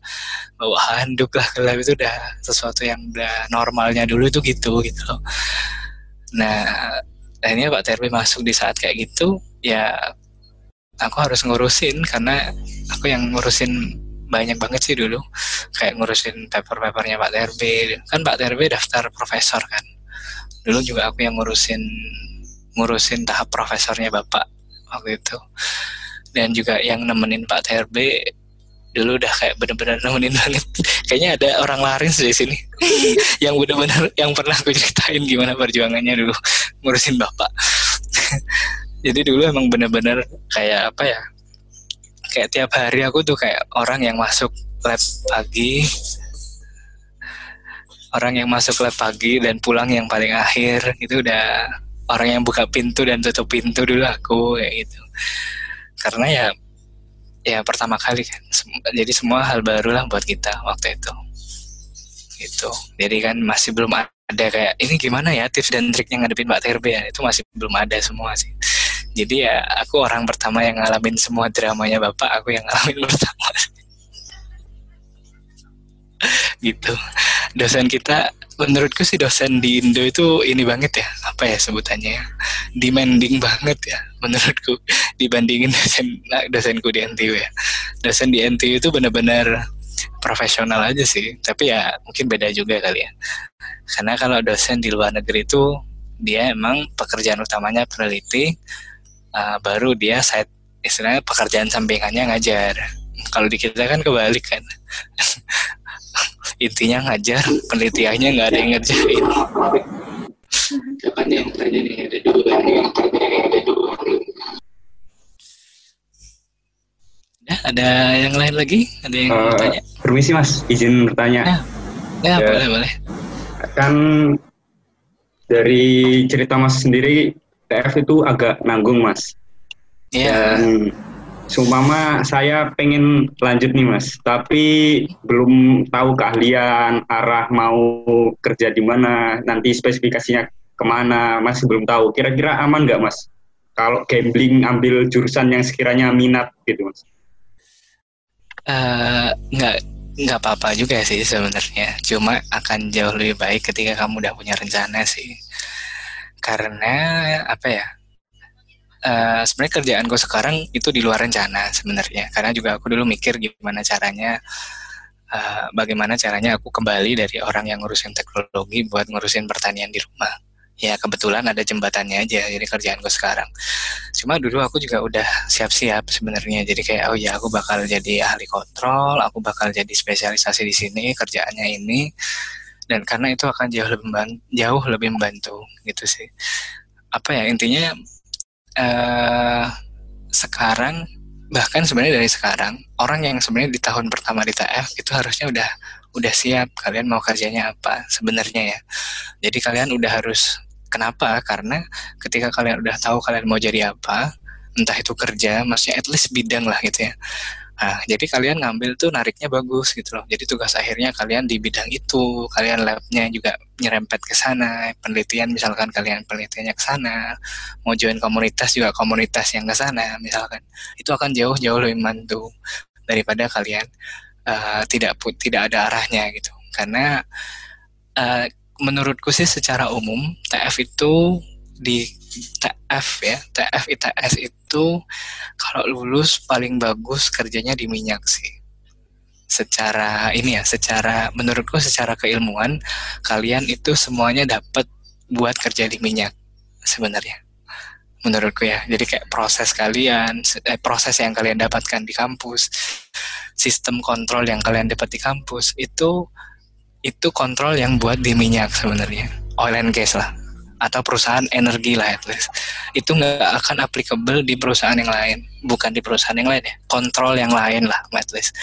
A: bawa handuk lah ke lab itu udah sesuatu yang udah normalnya dulu itu gitu gitu loh. Nah akhirnya Pak Terbi masuk di saat kayak gitu ya aku harus ngurusin karena aku yang ngurusin banyak banget sih dulu. Kayak ngurusin paper-papernya Pak TRB kan Pak TRB daftar profesor kan. Dulu juga aku yang ngurusin ngurusin tahap profesornya bapak waktu itu. Dan juga yang nemenin Pak TRB dulu udah kayak bener-bener nemenin banget. Kayaknya ada orang lain di sini. Yang bener-bener yang pernah aku ceritain gimana perjuangannya dulu ngurusin bapak. Jadi dulu emang bener-bener kayak apa ya kayak tiap hari aku tuh kayak orang yang masuk lab pagi orang yang masuk lab pagi dan pulang yang paling akhir. Itu udah orang yang buka pintu dan tutup pintu dulu aku kayak gitu. Karena ya ya pertama kali kan. Jadi semua hal baru lah buat kita waktu itu. Gitu. Jadi kan masih belum ada kayak ini gimana ya tips dan triknya ngadepin Mbak Terbe ya? Itu masih belum ada semua sih jadi ya aku orang pertama yang ngalamin semua dramanya bapak aku yang ngalamin pertama. Gitu. Dosen kita menurutku sih dosen di Indo itu ini banget ya apa ya sebutannya ya demanding banget ya menurutku dibandingin dosen nah, dosenku di NTU ya. Dosen di NTU itu benar-benar profesional aja sih tapi ya mungkin beda juga kali ya. Karena kalau dosen di luar negeri itu dia emang pekerjaan utamanya peneliti uh, baru dia side istilahnya pekerjaan sampingannya ngajar. Kalau di kita kan kebalik kan. Intinya ngajar penelitiannya nggak ada yang ngerjain. Kapan yang tanya nih ada dua yang ada dua ya ada yang lain lagi? Ada yang uh, tanya?
F: permisi mas. Izin bertanya.
A: Ya, ya, ya. boleh boleh.
F: Kan dari cerita mas sendiri TF itu agak nanggung mas
A: Iya.
F: Dan seumpama saya pengen lanjut nih mas, tapi belum tahu keahlian, arah mau kerja di mana, nanti spesifikasinya ke mana, masih belum tahu. Kira-kira aman nggak mas? Kalau gambling ambil jurusan yang sekiranya minat gitu mas?
A: Eh, nggak nggak apa-apa juga sih sebenarnya. Cuma akan jauh lebih baik ketika kamu udah punya rencana sih. Karena apa ya? eh sebenarnya kerjaanku sekarang itu di luar rencana sebenarnya. Karena juga aku dulu mikir gimana caranya, eh, bagaimana caranya aku kembali dari orang yang ngurusin teknologi buat ngurusin pertanian di rumah. Ya kebetulan ada jembatannya aja, jadi kerjaanku sekarang. Cuma dulu aku juga udah siap-siap sebenarnya. Jadi kayak oh ya aku bakal jadi ahli kontrol, aku bakal jadi spesialisasi di sini, kerjaannya ini. Dan karena itu akan jauh lebih membantu, jauh lebih membantu gitu sih. Apa ya intinya eh sekarang bahkan sebenarnya dari sekarang orang yang sebenarnya di tahun pertama di TF itu harusnya udah udah siap kalian mau kerjanya apa sebenarnya ya. Jadi kalian udah harus kenapa? Karena ketika kalian udah tahu kalian mau jadi apa, entah itu kerja, maksudnya at least bidang lah gitu ya. Nah, jadi kalian ngambil tuh nariknya bagus gitu loh. Jadi tugas akhirnya kalian di bidang itu, kalian labnya juga nyerempet ke sana, penelitian misalkan kalian penelitiannya ke sana, mau join komunitas juga komunitas yang ke sana misalkan. Itu akan jauh-jauh lebih membantu daripada kalian uh, tidak tidak ada arahnya gitu. Karena uh, menurutku sih secara umum TF itu di TF ya, TF ITS itu kalau lulus paling bagus kerjanya di minyak sih. Secara ini ya, secara menurutku secara keilmuan kalian itu semuanya dapat buat kerja di minyak sebenarnya. Menurutku ya. Jadi kayak proses kalian, eh, proses yang kalian dapatkan di kampus, sistem kontrol yang kalian dapat di kampus itu itu kontrol yang buat di minyak sebenarnya. Oil and gas lah atau perusahaan energi lah at least. Itu nggak akan applicable di perusahaan yang lain. Bukan di perusahaan yang lain ya kontrol yang lain lah at least.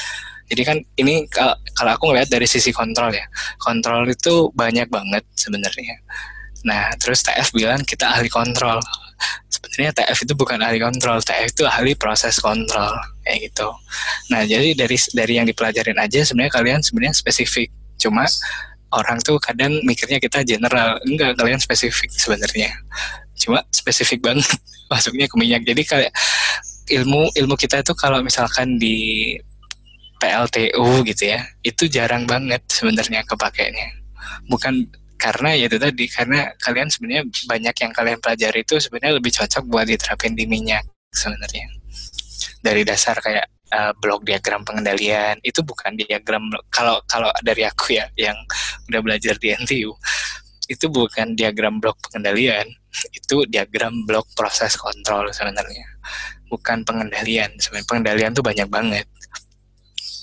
A: Jadi kan ini kalau aku ngeliat dari sisi kontrol ya kontrol itu banyak banget sebenarnya. Nah terus TF bilang kita ahli kontrol. Sebenarnya TF itu bukan ahli kontrol TF itu ahli proses kontrol kayak gitu. Nah jadi dari dari yang dipelajarin aja sebenarnya kalian sebenarnya spesifik. Cuma orang tuh kadang mikirnya kita general. Enggak kalian spesifik sebenarnya. Cuma spesifik banget masuknya ke minyak. Jadi kayak ilmu ilmu kita itu kalau misalkan di PLTU gitu ya itu jarang banget sebenarnya kepakainya. Bukan karena ya itu tadi karena kalian sebenarnya banyak yang kalian pelajari itu sebenarnya lebih cocok buat diterapin di minyak sebenarnya. Dari dasar kayak uh, blok diagram pengendalian. Itu bukan diagram kalau kalau dari aku ya yang udah belajar di NTU itu bukan diagram blok pengendalian. Itu diagram blok proses kontrol sebenarnya. Bukan pengendalian. Sebenarnya pengendalian tuh banyak banget.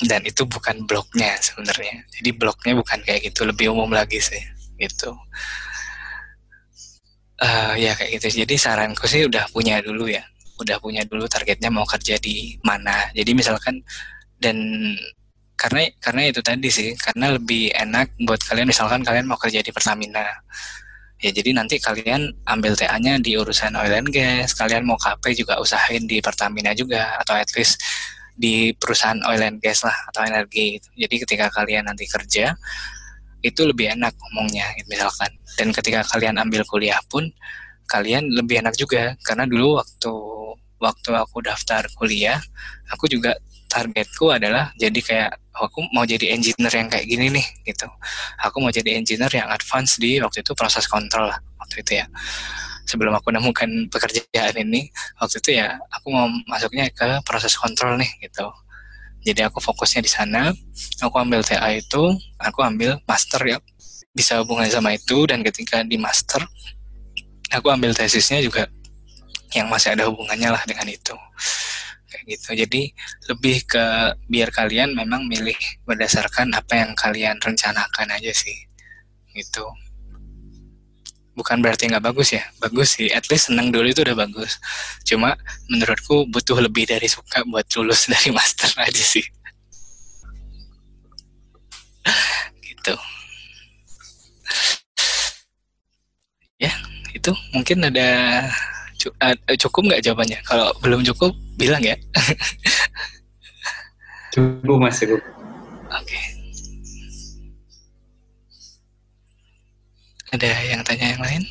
A: Dan itu bukan bloknya sebenarnya. Jadi bloknya bukan kayak gitu. Lebih umum lagi sih. Gitu. Uh, ya kayak gitu. Jadi saranku sih udah punya dulu ya udah punya dulu targetnya mau kerja di mana. Jadi misalkan dan karena karena itu tadi sih karena lebih enak buat kalian misalkan kalian mau kerja di Pertamina. Ya jadi nanti kalian ambil TA-nya di urusan oil and gas, kalian mau KP juga usahain di Pertamina juga atau at least di perusahaan oil and gas lah atau energi gitu. Jadi ketika kalian nanti kerja itu lebih enak ngomongnya misalkan. Dan ketika kalian ambil kuliah pun kalian lebih enak juga karena dulu waktu waktu aku daftar kuliah aku juga targetku adalah jadi kayak aku mau jadi engineer yang kayak gini nih gitu. Aku mau jadi engineer yang advance di waktu itu proses kontrol lah waktu itu ya. Sebelum aku nemukan pekerjaan ini waktu itu ya aku mau masuknya ke proses kontrol nih gitu. Jadi aku fokusnya di sana aku ambil TA itu aku ambil master ya bisa hubungan sama itu dan ketika di master aku ambil tesisnya juga yang masih ada hubungannya lah dengan itu. Kayak gitu. Jadi lebih ke biar kalian memang milih berdasarkan apa yang kalian rencanakan aja sih. Gitu. Bukan berarti nggak bagus ya. Bagus sih. At least senang dulu itu udah bagus. Cuma menurutku butuh lebih dari suka buat lulus dari master aja sih. Gitu. Ya itu. Mungkin ada cukup nggak jawabannya? Kalau belum cukup, bilang ya.
F: Cukup mas cukup.
A: Oke. Ada yang tanya yang lain?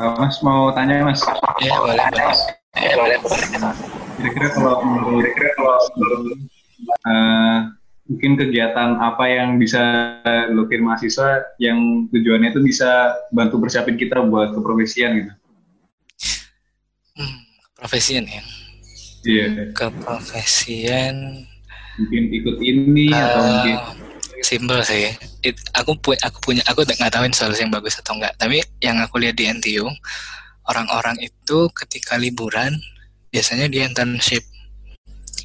C: Mas mau tanya mas,
A: Ya boleh boleh.
C: Kira-kira kalau menurut kira-kira kalau uh, mungkin kegiatan apa yang bisa dilakukan mahasiswa yang tujuannya itu bisa bantu persiapin kita buat keprofesian gitu.
A: Hmm, profesian ya.
C: Iya,
A: Keprofesian
C: mungkin ikut ini atau mungkin
A: eh simple sih. It- aku pu aku punya aku nggak tahu solusi yang bagus atau enggak. Tapi yang aku lihat di NTU orang-orang itu ketika liburan biasanya di internship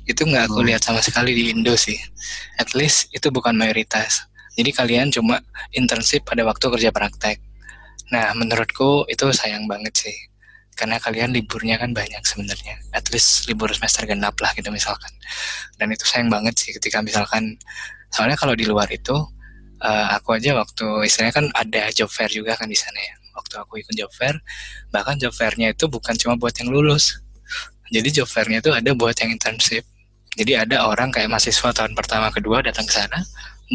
A: itu nggak aku
C: Hmm.
A: lihat sama sekali di Indo sih. At least itu bukan mayoritas. Jadi kalian cuma internship pada waktu kerja praktek. Nah menurutku itu sayang banget sih. Karena kalian liburnya kan banyak sebenarnya. At least libur semester genap lah gitu misalkan. Dan itu sayang banget sih ketika misalkan soalnya kalau di luar itu eh, aku aja waktu istilahnya kan ada job fair juga kan di sana ya waktu aku ikut job fair. Bahkan job fairnya itu bukan cuma buat yang lulus. Jadi job fairnya itu ada buat yang internship. Jadi ada orang kayak mahasiswa tahun pertama kedua datang ke sana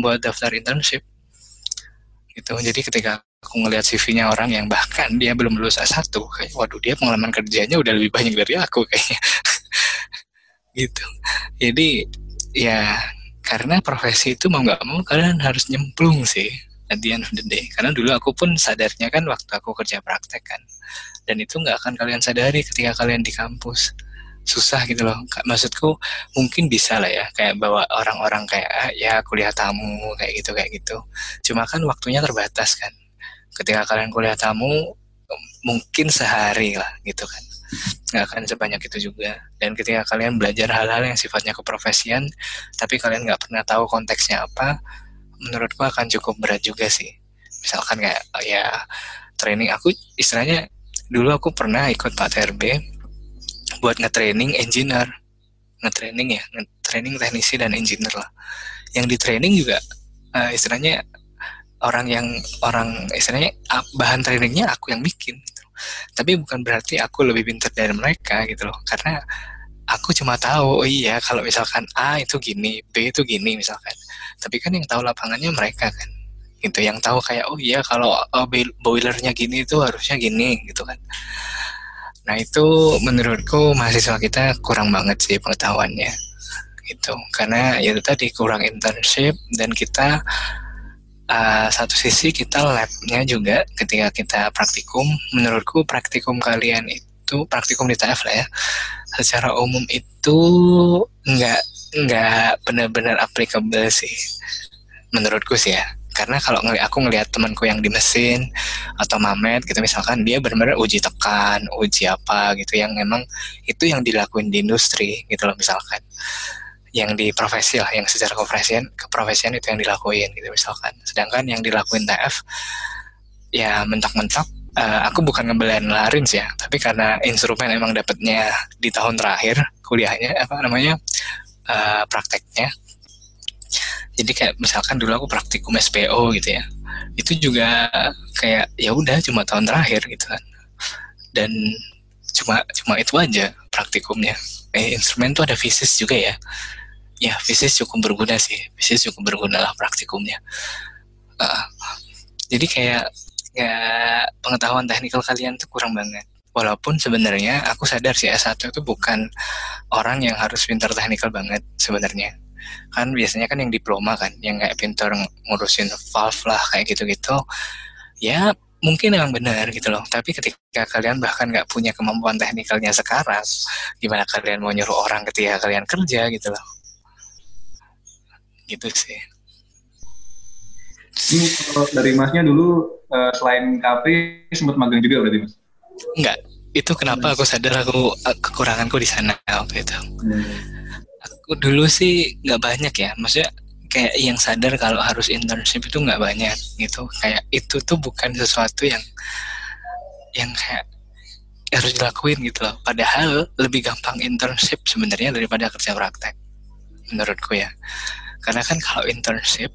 A: buat daftar internship. Gitu. Jadi ketika aku ngelihat CV-nya orang yang bahkan dia belum lulus S1 kayak waduh dia pengalaman kerjanya udah lebih banyak dari aku kayaknya. Gitu. Jadi ya karena profesi itu mau nggak mau kalian harus nyemplung sih at the end of the day. Karena dulu aku pun sadarnya kan waktu aku kerja praktek kan. Dan itu nggak akan kalian sadari ketika kalian di kampus. Susah gitu loh. Maksudku mungkin bisa lah ya kayak bawa orang-orang kayak ah, ya kuliah tamu kayak gitu kayak gitu. Cuma kan waktunya terbatas kan. Ketika kalian kuliah tamu mungkin sehari lah gitu kan. Nggak akan sebanyak itu juga. Dan ketika kalian belajar hal-hal yang sifatnya keprofesian tapi kalian nggak pernah tahu konteksnya apa menurutku akan cukup berat juga sih. Misalkan kayak oh ya training aku istilahnya dulu aku pernah ikut Pak TRB buat nge-training engineer. Nge-training ya nge-training teknisi dan engineer lah. Yang di training juga eh, istilahnya orang yang orang istilahnya ah, bahan trainingnya aku yang bikin gitu. tapi bukan berarti aku lebih pintar dari mereka gitu loh. Karena aku cuma tahu oh iya kalau misalkan A itu gini B itu gini misalkan tapi kan yang tahu lapangannya mereka kan. Gitu yang tahu kayak oh iya kalau oh, boil- boilernya gini itu harusnya gini gitu kan. Nah itu menurutku mahasiswa kita kurang banget sih pengetahuannya. Gitu karena ya itu tadi kurang internship dan kita uh, satu sisi kita labnya juga ketika kita praktikum menurutku praktikum kalian itu praktikum di TF lah ya secara umum itu nggak nggak benar-benar applicable sih menurutku sih ya. Karena kalau ngeli aku ngelihat temanku yang di mesin atau mamet gitu misalkan dia benar-benar uji tekan uji apa gitu yang memang itu yang dilakuin di industri gitu loh misalkan. Yang di profesi lah yang secara keprofesian keprofesian itu yang dilakuin gitu misalkan. Sedangkan yang dilakuin TF ya mentok-mentok eh, aku bukan ngebelain Larins ya tapi karena instrumen emang dapetnya di tahun terakhir kuliahnya apa namanya eh, prakteknya. Jadi kayak misalkan dulu aku praktikum SPO gitu ya. Itu juga kayak ya udah cuma tahun terakhir gitu kan. Dan cuma cuma itu aja praktikumnya. Eh instrumen tuh ada fisis juga ya. Ya fisis cukup berguna sih. Fisis cukup berguna lah praktikumnya. Uh, jadi kayak ya pengetahuan teknikal kalian tuh kurang banget walaupun sebenarnya aku sadar sih S1 itu bukan orang yang harus pintar teknikal banget sebenarnya. Kan biasanya kan yang diploma kan yang kayak pintar ngurusin valve lah kayak gitu-gitu ya mungkin emang benar gitu loh. Tapi ketika kalian bahkan nggak punya kemampuan teknikalnya sekarang gimana kalian mau nyuruh orang ketika kalian kerja gitu loh. Gitu sih.
C: Ini kalau dari masnya dulu eh, selain kafe sempat magang juga berarti mas?
A: Enggak, itu kenapa aku sadar aku eh, kekuranganku di sana waktu itu. Aku dulu sih nggak banyak ya, maksudnya kayak yang sadar kalau harus internship itu nggak banyak gitu. Kayak itu tuh bukan sesuatu yang yang kayak harus dilakuin gitu loh. Padahal lebih gampang internship sebenarnya daripada kerja praktek. menurutku ya karena kan kalau internship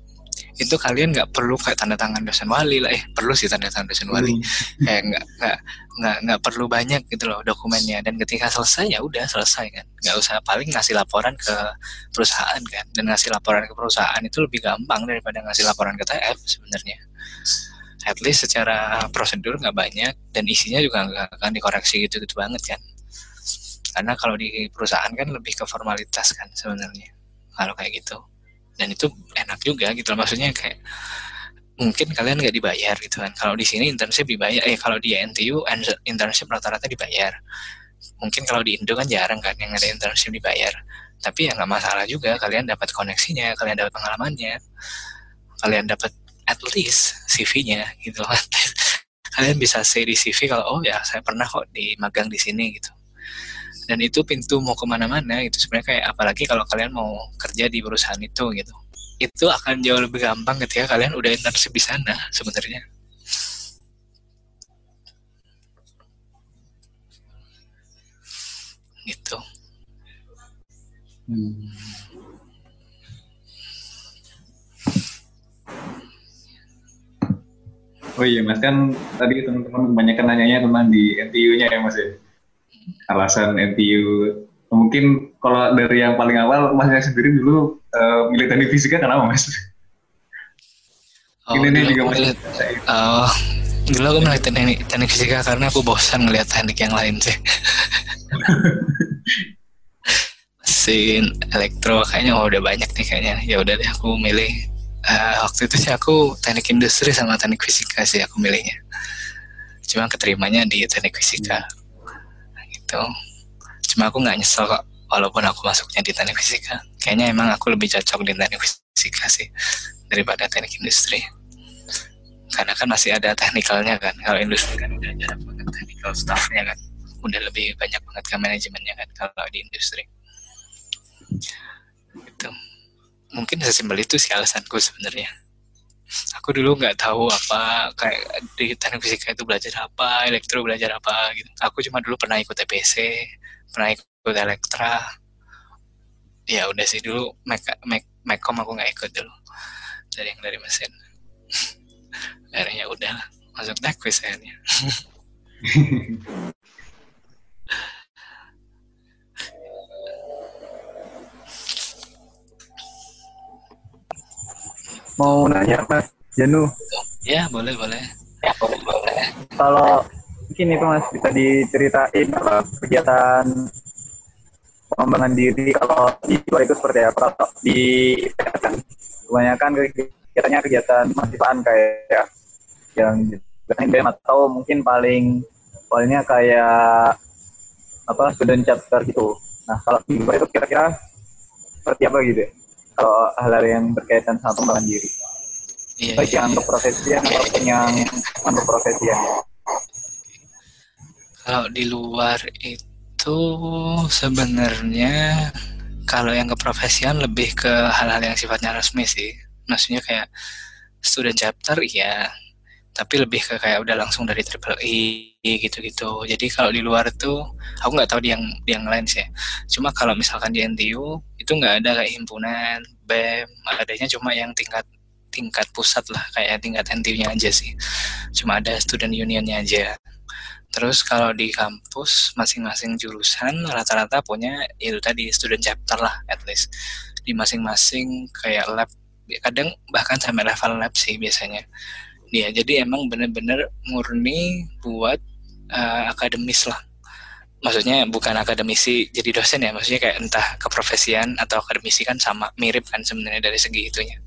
A: itu kalian nggak perlu kayak tanda tangan dosen wali lah. Eh perlu sih tanda tangan dosen wali. Kayak nggak nggak nggak nggak perlu banyak gitu loh dokumennya. Dan ketika selesai ya udah selesai kan. Nggak usah paling ngasih laporan ke perusahaan kan. Dan ngasih laporan ke perusahaan itu lebih gampang daripada ngasih laporan ke TF sebenarnya. At least secara prosedur nggak banyak dan isinya juga nggak akan dikoreksi gitu gitu banget kan. Karena kalau di perusahaan kan lebih ke formalitas kan sebenarnya kalau kayak gitu dan itu enak juga gitu loh. maksudnya kayak mungkin kalian nggak dibayar gitu kan. Kalau di sini internship dibayar eh kalau di NTU internship rata-rata dibayar. Mungkin kalau di Indo kan jarang kan yang ada internship dibayar. Tapi ya nggak masalah juga kalian dapat koneksinya kalian dapat pengalamannya. Kalian dapat at least CV-nya gitu kan kalian bisa say di CV kalau oh ya saya pernah kok di magang di sini gitu dan itu pintu mau ke mana-mana itu sebenarnya kayak apalagi kalau kalian mau kerja di perusahaan itu gitu. Itu akan jauh lebih gampang ketika kalian udah internship di sana sebenarnya. Gitu. Hmm.
C: Oh iya mas. Kan tadi teman-teman kebanyakan nanyanya tentang di NTU-nya ya mas ya alasan NTU mungkin kalau dari yang paling awal masnya sendiri dulu uh, milih teknik fisika kenapa mas?
A: Oh, ini nih juga masih oh, dulu aku milih teknik, teknik fisika karena aku bosan ngeliat teknik yang lain sih. mesin elektro kayaknya oh, udah banyak nih kayaknya. Ya udah deh aku milih uh, waktu itu sih aku teknik industri sama teknik fisika sih aku milihnya. Cuma keterimanya di teknik fisika gitu. Cuma aku nggak nyesel kok walaupun aku masuknya di teknik fisika. Kayaknya emang aku lebih cocok di teknik fisika sih daripada teknik industri. Karena kan masih ada teknikalnya kan kalau industri kan udah jarang banget technical staffnya kan. Udah lebih banyak banget ke manajemennya kan kalau di industri. Itu mungkin sesimpel itu sih alasanku sebenarnya aku dulu nggak tahu apa kayak di teknik fisika itu belajar apa elektro belajar apa gitu. Aku cuma dulu pernah ikut EPC pernah ikut elektra. Ya udah sih dulu mek mek mekom aku nggak ikut dulu. Dari yang dari mesin. Akhirnya ya udah masuk teknis akhirnya
E: mau nanya Mas Janu.
A: Ya boleh boleh. Ya boleh boleh.
E: Kalau mungkin itu Mas bisa diceritain apa kegiatan pengembangan diri kalau di luar itu seperti apa atau di kan kebanyakan kegiatannya kegiatan mahasiswaan kayak yang BM atau mungkin paling palingnya kayak apa student chapter gitu. Nah kalau di luar itu kira-kira seperti apa gitu ya? Kalau hal-hal yang berkaitan sama pengembangan diri. Iya, Baik iya, yang untuk profesian ataupun yang untuk profesian.
A: Kalau di luar itu sebenarnya kalau yang keprofesian lebih ke hal-hal yang sifatnya resmi sih. Maksudnya kayak student chapter ya tapi lebih ke kayak udah langsung dari triple E gitu-gitu. Jadi kalau di luar tuh aku nggak tahu di yang di yang lain sih. Cuma kalau misalkan di NTU itu nggak ada kayak himpunan, BEM, adanya cuma yang tingkat tingkat pusat lah kayak tingkat NTU-nya aja sih. Cuma ada student unionnya aja. Terus kalau di kampus masing-masing jurusan rata-rata punya itu tadi student chapter lah at least di masing-masing kayak lab kadang bahkan sampai level lab sih biasanya Iya, jadi emang bener-bener murni buat uh, akademis lah. Maksudnya bukan akademisi jadi dosen ya, maksudnya kayak entah keprofesian atau akademisi kan sama, mirip kan sebenarnya dari segi itunya.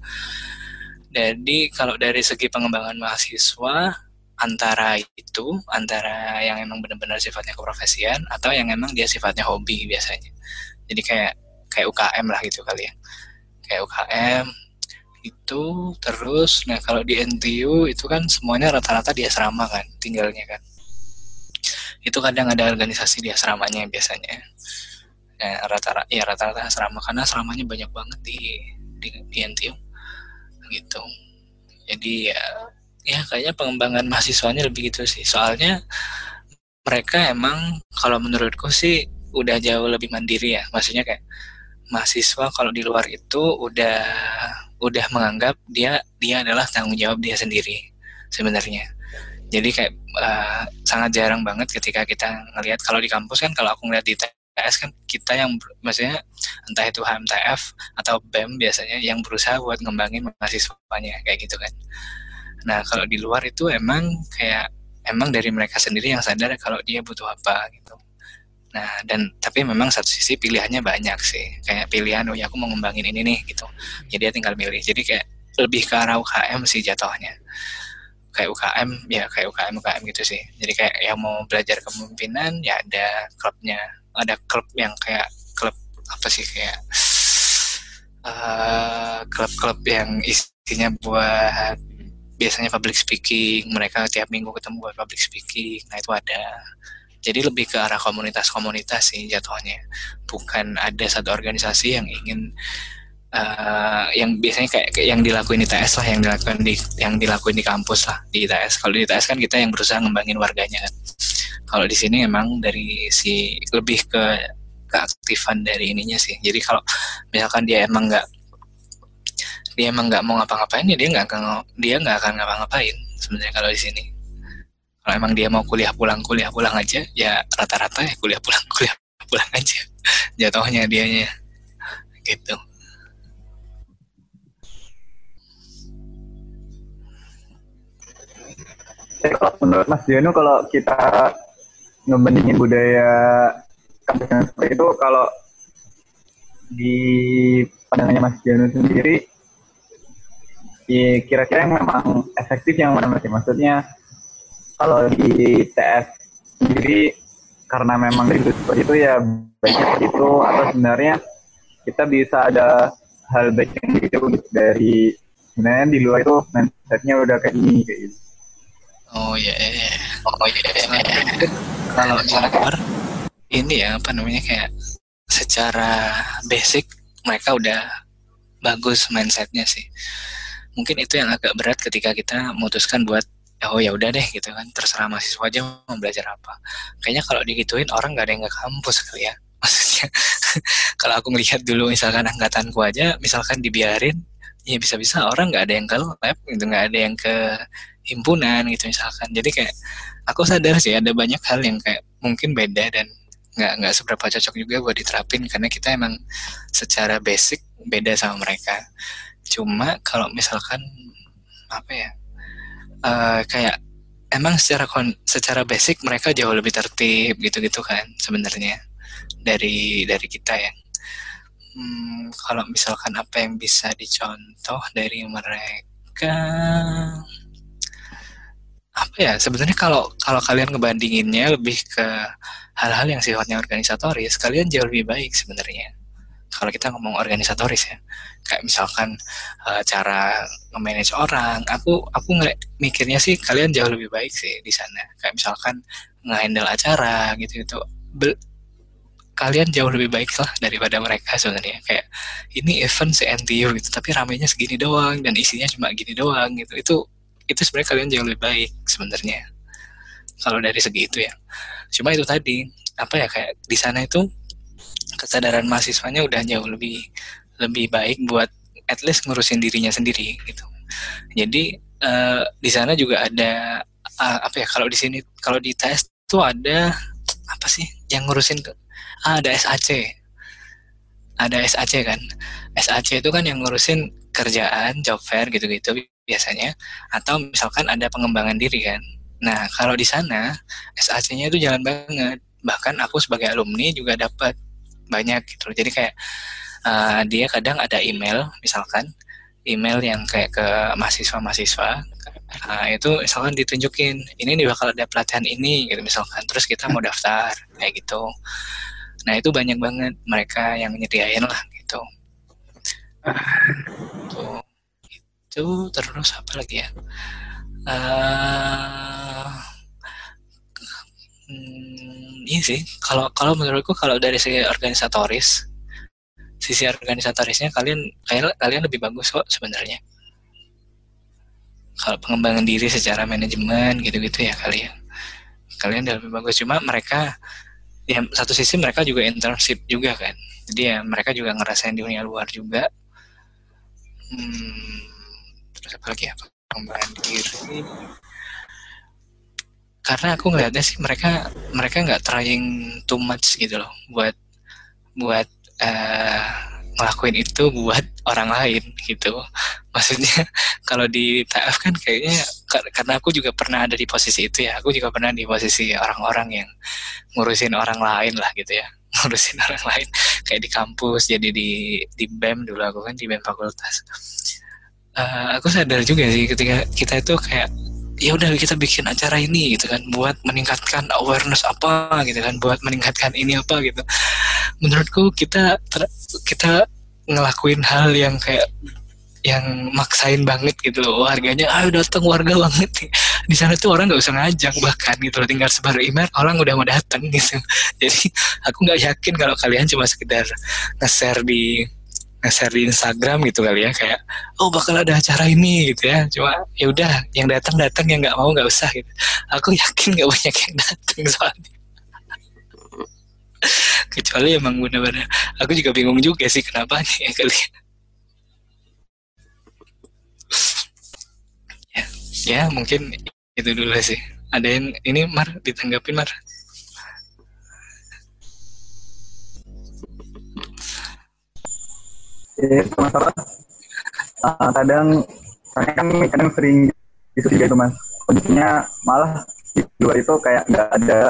A: Jadi kalau dari segi pengembangan mahasiswa antara itu, antara yang emang benar-benar sifatnya keprofesian atau yang emang dia sifatnya hobi biasanya. Jadi kayak kayak UKM lah gitu kali ya. Kayak UKM, itu terus nah kalau di NTU itu kan semuanya rata-rata di asrama kan tinggalnya kan itu kadang ada organisasi di asramanya biasanya. Nah, rata-rata ya rata-rata asrama karena asramanya banyak banget di di, di NTU gitu. Jadi ya ya kayaknya pengembangan mahasiswanya lebih gitu sih. Soalnya mereka emang kalau menurutku sih udah jauh lebih mandiri ya. Maksudnya kayak mahasiswa kalau di luar itu udah udah menganggap dia dia adalah tanggung jawab dia sendiri sebenarnya jadi kayak uh, sangat jarang banget ketika kita ngelihat kalau di kampus kan kalau aku ngeliat di TS kan kita yang maksudnya entah itu HMTF atau BEM biasanya yang berusaha buat ngembangin mahasiswanya kayak gitu kan nah kalau di luar itu emang kayak emang dari mereka sendiri yang sadar kalau dia butuh apa gitu Nah, dan tapi memang satu sisi pilihannya banyak sih. Kayak pilihan, oh ya aku mau ngembangin ini nih gitu. Jadi dia tinggal milih. Jadi kayak lebih ke arah UKM sih jatuhnya. Kayak UKM, ya kayak UKM UKM gitu sih. Jadi kayak yang mau belajar kepemimpinan, ya ada klubnya. Ada klub yang kayak klub apa sih kayak uh, klub-klub yang isinya buat biasanya public speaking mereka tiap minggu ketemu buat public speaking nah itu ada jadi lebih ke arah komunitas-komunitas sih jatuhnya bukan ada satu organisasi yang ingin uh, yang biasanya kayak, yang dilakuin di TS lah yang dilakuin di yang dilakuin di kampus lah di TS kalau di TS kan kita yang berusaha ngembangin warganya kan. Kalau di sini emang dari si lebih ke keaktifan dari ininya sih. Jadi kalau misalkan dia emang nggak dia emang nggak mau ngapa-ngapain ya dia nggak akan dia nggak akan ngapa-ngapain sebenarnya kalau di sini. Kalau emang dia mau kuliah pulang kuliah pulang aja ya rata-rata ya kuliah pulang kuliah pulang aja. Jatuhnya dianya. Gitu
E: kalau menurut Mas Diono kalau kita ngebandingin budaya kampus yang seperti itu kalau di pandangannya Mas Diono sendiri ya kira-kira yang memang efektif yang mana Mas maksudnya kalau di TS sendiri karena memang itu seperti itu ya baiknya itu atau sebenarnya kita bisa ada hal baik yang gitu dari sebenarnya di luar itu mindsetnya udah kayak gini kayak gitu.
A: Oh iya, iya. iya. oh iya. iya. Kalau luar ini ya apa namanya kayak secara basic mereka udah bagus mindsetnya sih. Mungkin itu yang agak berat ketika kita memutuskan buat oh ya udah deh gitu kan terserah mahasiswa aja mau belajar apa kayaknya kalau digituin orang nggak ada yang ke kampus kali ya maksudnya kalau aku melihat dulu misalkan angkatanku aja misalkan dibiarin ya bisa-bisa orang nggak ada yang ke lab gitu nggak ada yang ke himpunan gitu misalkan jadi kayak aku sadar sih ada banyak hal yang kayak mungkin beda dan nggak nggak seberapa cocok juga buat diterapin karena kita emang secara basic beda sama mereka cuma kalau misalkan apa ya uh, kayak emang secara kon secara basic mereka jauh lebih tertib gitu-gitu kan sebenarnya dari dari kita ya. Hmm, kalau misalkan apa yang bisa dicontoh dari mereka? Apa ya sebenarnya kalau kalau kalian ngebandinginnya lebih ke hal-hal yang sifatnya organisatoris kalian jauh lebih baik sebenarnya. Kalau kita ngomong organisatoris ya. Kayak misalkan uh, cara manage orang aku aku nggak mikirnya sih kalian jauh lebih baik sih di sana. Kayak misalkan nge-handle acara gitu gitu kalian jauh lebih baik lah daripada mereka sebenarnya. Kayak ini event se NTU gitu tapi ramenya segini doang dan isinya cuma gini doang gitu. Itu itu sebenarnya kalian jauh lebih baik sebenarnya kalau dari segi itu ya. Cuma itu tadi apa ya kayak di sana itu kesadaran mahasiswanya udah jauh lebih lebih baik buat at least ngurusin dirinya sendiri gitu. Jadi uh, di sana juga ada uh, apa ya kalau di sini kalau di tes tuh ada apa sih yang ngurusin ah, ada SAC. Ada SAC kan. SAC itu kan yang ngurusin kerjaan, job fair gitu-gitu biasanya atau misalkan ada pengembangan diri kan. Nah, kalau di sana SAC-nya itu jalan banget. Bahkan aku sebagai alumni juga dapat banyak gitu jadi kayak uh, dia kadang ada email misalkan email yang kayak ke mahasiswa-mahasiswa uh, itu misalkan ditunjukin ini nih bakal ada pelatihan ini gitu misalkan terus kita mau daftar kayak gitu nah itu banyak banget mereka yang nyediain lah gitu. Uh, itu terus apa lagi ya? Uh, ini sih. Kalau kalau menurutku kalau dari segi organisatoris sisi organisatorisnya kalian kalian kalian lebih bagus kok sebenarnya. Kalau pengembangan diri secara manajemen gitu-gitu ya kalian kalian udah lebih bagus. Cuma mereka ya satu sisi mereka juga internship juga kan. Jadi ya mereka juga ngerasain dunia luar juga. Hmm, terus apa lagi ya pengembangan diri. Karena aku ngelihatnya sih mereka mereka nggak trying too much gitu loh buat buat uh, ngelakuin itu buat orang lain gitu. Maksudnya kalau di TF kan kayaknya karena aku juga pernah ada di posisi itu ya aku juga pernah di posisi orang-orang yang ngurusin orang lain lah gitu ya. Ngurusin orang lain kayak di kampus jadi di di BEM dulu aku kan di BEM fakultas. Uh, aku sadar juga sih ketika kita itu kayak ya udah kita bikin acara ini gitu kan buat meningkatkan awareness apa gitu kan buat meningkatkan ini apa gitu. Menurutku kita ter, kita ngelakuin hal yang kayak yang maksain banget gitu loh. Warganya ayo datang warga banget. Di sana tuh orang nggak usah ngajak bahkan gitu loh tinggal sebar email orang udah mau datang gitu. Jadi aku nggak yakin kalau kalian cuma sekedar nge-share di nge-share di Instagram gitu kali ya kayak oh bakal ada acara ini gitu ya. Cuma ya udah yang datang datang yang nggak mau nggak usah gitu. Aku yakin nggak banyak yang datang soalnya. Kecuali emang benar-benar aku juga bingung juga sih kenapa nih ya kali ya ya mungkin itu dulu sih. Ada yang ini Mar ditanggapin Mar
E: Iya, masalah uh, kadang saya kan kadang sering itu juga itu mas. Kondisinya malah di luar itu kayak nggak ada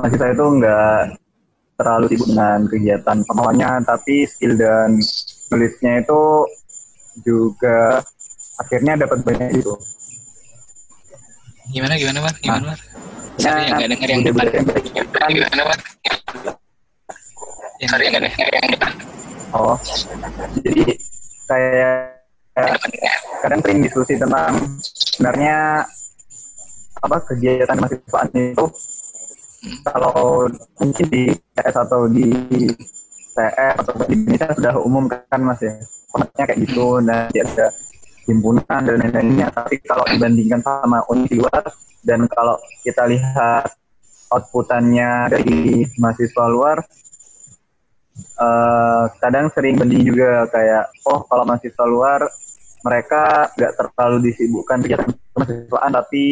E: masih saya itu nggak terlalu sibuk dengan kegiatan pemahamannya tapi skill dan nulisnya itu juga akhirnya dapat banyak itu
A: gimana gimana mas? Gimana mas? Sorry, yang nggak dengar yang depan. gimana mas yang nggak dengar yang depan
E: Oh, jadi kayak kadang sering diskusi tentang sebenarnya apa kegiatan mahasiswa itu kalau mungkin di CS atau di TF atau di Indonesia sudah umum kan mas ya? Formatnya kayak gitu dan ada himpunan dan lain-lainnya. Tapi kalau dibandingkan sama uni luar dan kalau kita lihat outputannya dari mahasiswa luar uh, kadang sering banding juga kayak oh kalau mahasiswa luar mereka nggak terlalu disibukkan kegiatan kemahasiswaan tapi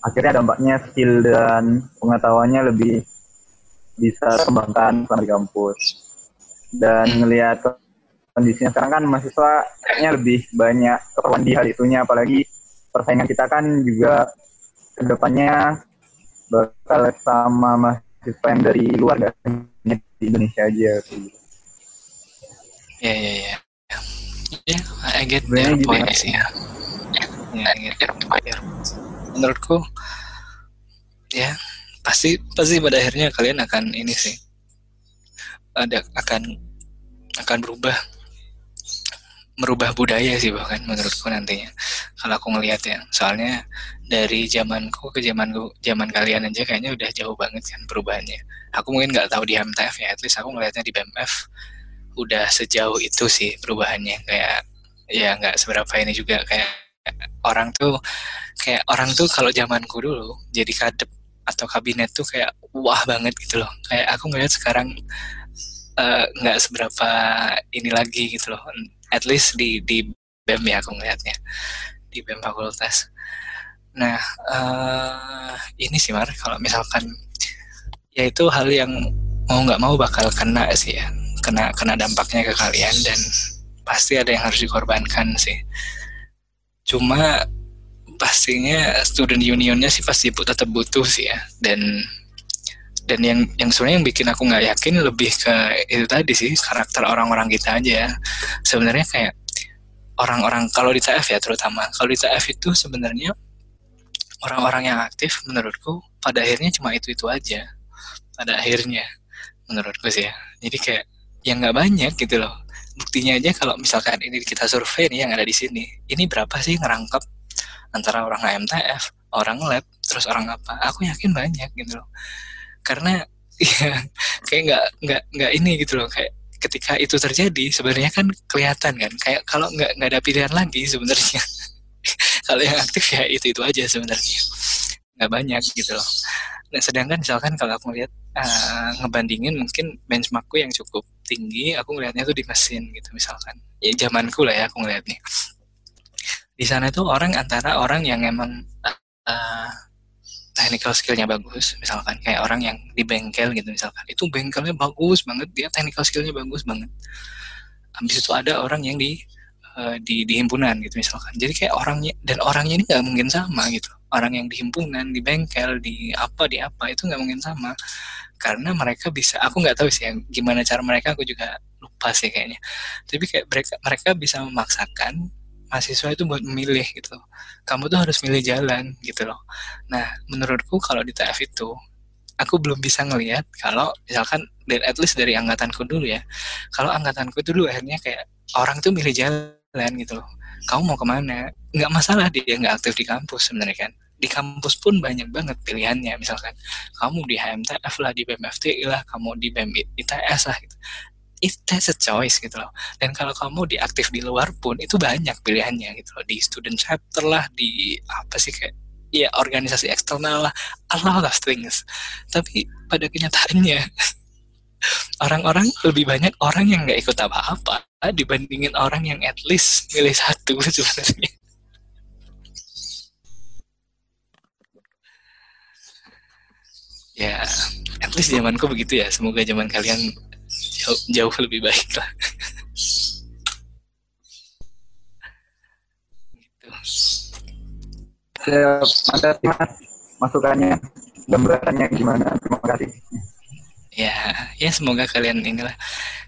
E: akhirnya dampaknya skill dan pengetahuannya lebih bisa kembangkan selama di kampus. Dan ngelihat kondisinya sekarang kan mahasiswa kayaknya lebih banyak keperluan di hal itunya apalagi persaingan kita kan juga ke depannya bakal sama mahasiswa yang dari luar kan di Indonesia aja
A: sih. Ya ya ya. Ya, I get their point sih ya. Ya, I get their point. Menurutku, ya pasti pasti pada akhirnya kalian akan ini sih ada akan akan berubah merubah budaya sih bahkan menurutku nantinya. Kalau aku ngelihat ya soalnya dari zamanku ke zamanku zaman kalian aja kayaknya udah jauh banget kan perubahannya. Aku mungkin nggak tahu di MTF ya at least aku ngelihatnya di BMF udah sejauh itu sih perubahannya. Kayak ya nggak seberapa ini juga kayak orang tuh kayak orang tuh kalau zamanku dulu jadi kadep atau kabinet tuh kayak wah banget gitu loh. Kayak aku ngeliat sekarang eh, nggak uh, seberapa ini lagi gitu loh at least di di BEM ya aku ngelihatnya di BEM fakultas. Nah uh, ini sih Mar kalau misalkan ya itu hal yang mau nggak mau bakal kena sih ya kena kena dampaknya ke kalian dan pasti ada yang harus dikorbankan sih. Cuma pastinya student unionnya sih pasti tetap butuh sih ya dan dan yang yang sebenarnya yang bikin aku nggak yakin lebih ke itu tadi sih karakter orang-orang kita aja ya. Sebenarnya kayak orang-orang kalau di TF ya terutama kalau di TF itu sebenarnya orang-orang yang aktif menurutku pada akhirnya cuma itu itu aja. Pada akhirnya menurutku sih ya. Jadi kayak yang nggak banyak gitu loh. Buktinya aja kalau misalkan ini kita survei nih yang ada di sini ini berapa sih ngerangkap antara orang AMTF orang lab terus orang apa? Aku yakin banyak gitu loh karena ya kayak nggak nggak nggak ini gitu loh kayak ketika itu terjadi sebenarnya kan kelihatan kan kayak kalau nggak nggak ada pilihan lagi sebenarnya kalau yang aktif ya itu itu aja sebenarnya nggak banyak gitu loh Nah, sedangkan misalkan kalau aku ngeliat uh, ngebandingin mungkin benchmarkku yang cukup tinggi, aku ngelihatnya tuh di mesin gitu misalkan. Ya zamanku lah ya aku ngeliatnya. Di sana tuh orang antara orang yang emang uh, technical skillnya bagus, misalkan kayak orang yang di bengkel gitu misalkan, itu bengkelnya bagus banget, dia technical skillnya bagus banget. Habis itu ada orang yang di uh, di, di himpunan gitu misalkan. Jadi kayak orangnya dan orangnya ini nggak mungkin sama gitu. Orang yang di himpunan, di bengkel, di apa, di apa itu nggak mungkin sama. Karena mereka bisa, aku nggak tahu sih ya, gimana cara mereka, aku juga lupa sih kayaknya. Tapi kayak mereka mereka bisa memaksakan mahasiswa itu buat memilih gitu. Kamu tuh harus milih jalan gitu loh. Nah, menurutku kalau di TF itu aku belum bisa ngelihat kalau misalkan dan at least dari angkatanku dulu ya. Kalau angkatanku dulu akhirnya kayak orang tuh milih jalan gitu loh. Kamu mau ke mana? Nggak masalah dia nggak aktif di kampus sebenarnya kan. Di kampus pun banyak banget pilihannya. Misalkan kamu di HMTF lah, di BMFTI lah, kamu di BEM ITS lah gitu it has a choice gitu loh. Dan kalau kamu diaktif di luar pun itu banyak pilihannya gitu loh. Di student chapter lah, di apa sih kayak ya organisasi eksternal lah, a lot of things. Tapi pada kenyataannya orang-orang lebih banyak orang yang nggak ikut apa-apa dibandingin orang yang at least milih satu sebenarnya. Ya, at least zamanku begitu ya. Semoga zaman kalian jauh, jauh lebih baik lah.
E: Gitu. Siap, mas masukannya gambarannya gimana? Terima kasih.
A: Ya ya semoga kalian inilah.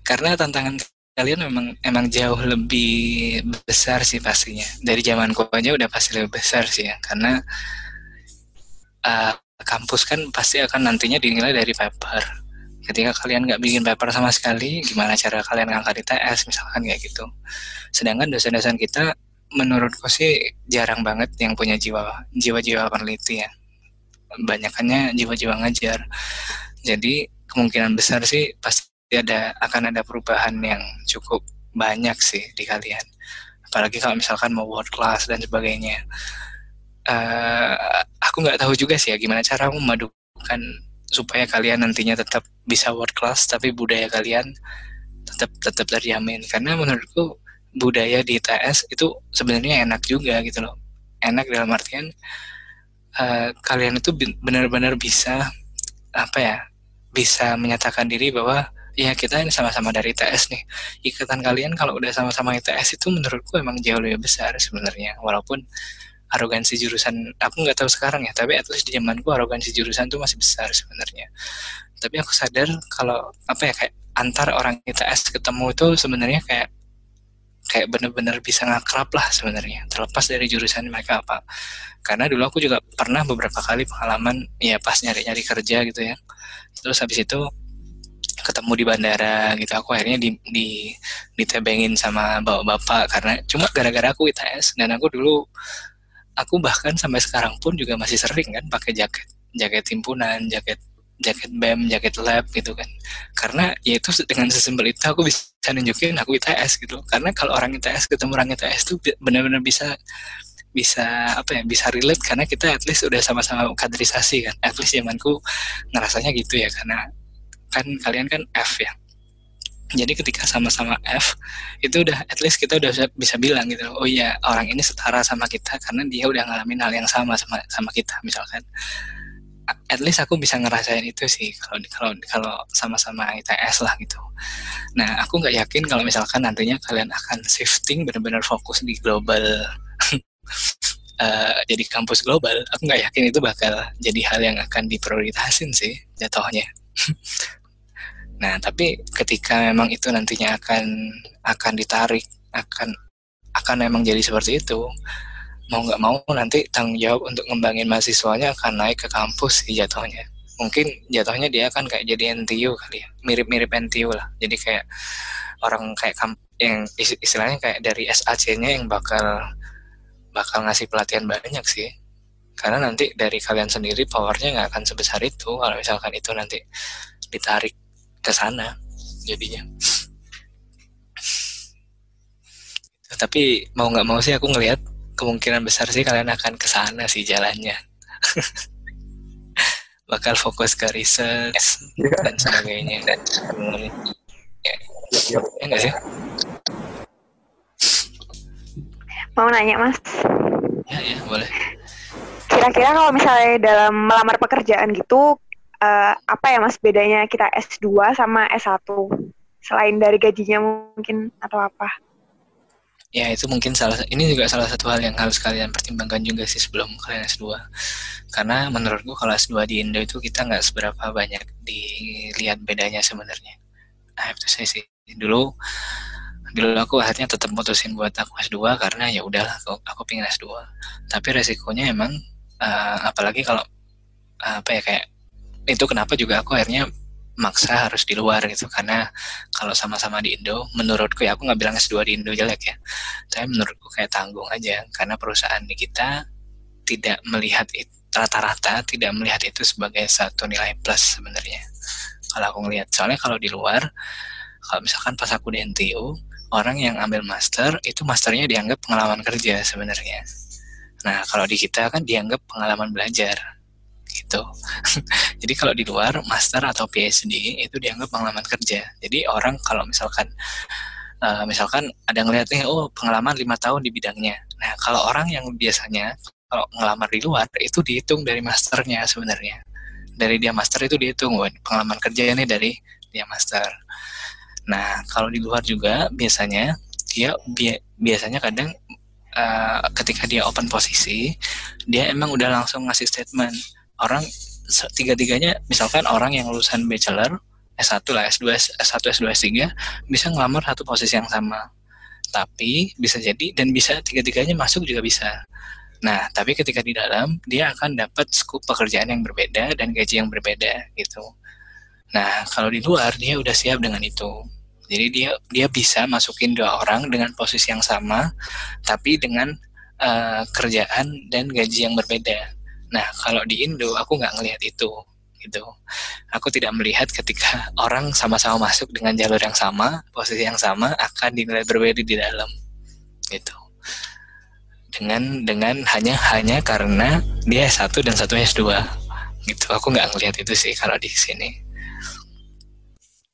A: Karena tantangan kalian memang emang jauh lebih besar sih pastinya. Dari zamanku aja udah pasti lebih besar sih ya. Karena uh, kampus kan pasti akan nantinya dinilai dari paper ketika kalian nggak bikin paper sama sekali gimana cara kalian ngangkat di TS misalkan kayak gitu. Sedangkan dosen-dosen kita menurutku sih jarang banget yang punya jiwa jiwa-jiwa peneliti ya. Banyakannya jiwa-jiwa ngajar. Jadi kemungkinan besar sih pasti ada akan ada perubahan yang cukup banyak sih di kalian. Apalagi kalau misalkan mau world class dan sebagainya. Uh, aku nggak tahu juga sih ya gimana cara memadukan supaya kalian nantinya tetap bisa world class tapi budaya kalian tetap tetap terjamin. Karena menurutku budaya di ITS itu sebenarnya enak juga gitu loh. Enak dalam artian uh, kalian itu benar-benar bisa apa ya bisa menyatakan diri bahwa ya kita ini sama-sama dari ITS nih. Ikatan kalian kalau udah sama-sama ITS itu menurutku emang jauh lebih besar sebenarnya walaupun arogansi jurusan aku nggak tahu sekarang ya tapi at least di zamanku arogansi jurusan tuh masih besar sebenarnya. Tapi aku sadar kalau apa ya kayak antar orang ITS ketemu itu sebenarnya kayak kayak bener-bener bisa ngakrab lah sebenarnya terlepas dari jurusan mereka apa. Karena dulu aku juga pernah beberapa kali pengalaman ya pas nyari-nyari kerja gitu ya. Terus habis itu ketemu di bandara gitu aku akhirnya di di ditebengin sama bapak bapak karena cuma gara-gara aku ITS dan aku dulu aku bahkan sampai sekarang pun juga masih sering kan pakai jaket jaket himpunan jaket jaket BEM, jaket lab gitu kan. Karena ya itu dengan sesimpel itu aku bisa nunjukin aku ITS gitu. Karena kalau orang ITS ketemu orang ITS itu benar-benar bisa bisa apa ya bisa relate karena kita at least udah sama-sama kaderisasi kan. At least zamanku ngerasanya gitu ya karena kan kalian kan F ya jadi ketika sama-sama F itu udah at least kita udah bisa bilang gitu oh iya orang ini setara sama kita karena dia udah ngalamin hal yang sama sama sama kita misalkan. At least aku bisa ngerasain itu sih kalau kalau kalau sama-sama ITS lah gitu. Nah aku nggak yakin kalau misalkan nantinya kalian akan shifting benar-benar fokus di global uh, jadi kampus global aku nggak yakin itu bakal jadi hal yang akan diprioritasin sih jatuhnya Nah, tapi ketika memang itu nantinya akan akan ditarik, akan akan memang jadi seperti itu, mau nggak mau nanti tanggung jawab untuk ngembangin mahasiswanya akan naik ke kampus sih jatuhnya. Mungkin jatuhnya dia akan kayak jadi NTU kali ya, mirip-mirip NTU lah. Jadi kayak orang kayak yang istilahnya kayak dari SAC-nya yang bakal bakal ngasih pelatihan banyak sih. Karena nanti dari kalian sendiri powernya nggak akan sebesar itu kalau misalkan itu nanti ditarik ke sana jadinya. Tapi mau nggak mau sih aku ngelihat kemungkinan besar sih kalian akan ke sana sih jalannya. Bakal fokus ke riset
E: Iya.
A: dan sebagainya. Dan ya, ya enggak sih?
D: Mau nanya mas,
A: ya ya boleh.
D: Kira-kira kalau misalnya dalam melamar pekerjaan gitu, eh, apa ya mas bedanya kita S2 sama S1? Selain dari gajinya mungkin atau apa?
A: ya itu mungkin salah ini juga salah satu hal yang harus kalian pertimbangkan juga sih sebelum kalian S2 karena menurutku kalau S2 di Indo itu kita nggak seberapa banyak dilihat bedanya sebenarnya nah itu saya sih dulu dulu aku akhirnya tetap mutusin buat aku S2 karena ya udahlah aku, aku pengen S2 tapi resikonya emang eh, apalagi kalau eh, apa ya kayak itu kenapa juga aku akhirnya maksa harus di luar gitu. Karena kalau sama-sama di Indo menurutku ya aku nggak bilang S2 di Indo jelek ya. Tapi menurutku kayak tanggung aja. Karena perusahaan di kita tidak melihat rata-rata tidak melihat itu sebagai satu nilai plus sebenarnya. Kalau aku ngelihat soalnya kalau di luar kalau misalkan pas aku di NTU orang yang ambil master itu masternya dianggap pengalaman kerja sebenarnya. Nah kalau di kita kan dianggap pengalaman belajar gitu. Jadi kalau di luar master atau PhD itu dianggap pengalaman kerja. Jadi orang kalau misalkan eh, misalkan ada nih oh pengalaman lima tahun di bidangnya. Nah kalau orang yang biasanya kalau ngelamar di luar itu dihitung dari masternya sebenarnya. Dari dia master itu dihitung wah, pengalaman kerja ini dari dia master. Nah kalau di luar juga biasanya dia bi- biasanya kadang eh, ketika dia open posisi dia emang udah langsung ngasih statement orang tiga-tiganya misalkan orang yang lulusan bachelor S1 lah S2 S1 S2 S3 bisa ngelamar satu posisi yang sama. Tapi bisa jadi dan bisa tiga-tiganya masuk juga bisa. Nah tapi ketika di dalam dia akan dapat skup pekerjaan yang berbeda dan gaji yang berbeda gitu. Nah kalau di luar dia udah siap dengan itu. Jadi dia dia bisa masukin dua orang dengan posisi yang sama tapi dengan eh, kerjaan dan gaji yang berbeda Nah, kalau di Indo aku nggak ngelihat itu, gitu. Aku tidak melihat ketika orang sama-sama masuk dengan jalur yang sama, posisi yang sama akan dinilai berbeda di dalam, gitu. Dengan dengan hanya hanya karena dia S1 dan satu S2, gitu. Aku nggak ngelihat itu sih kalau di sini,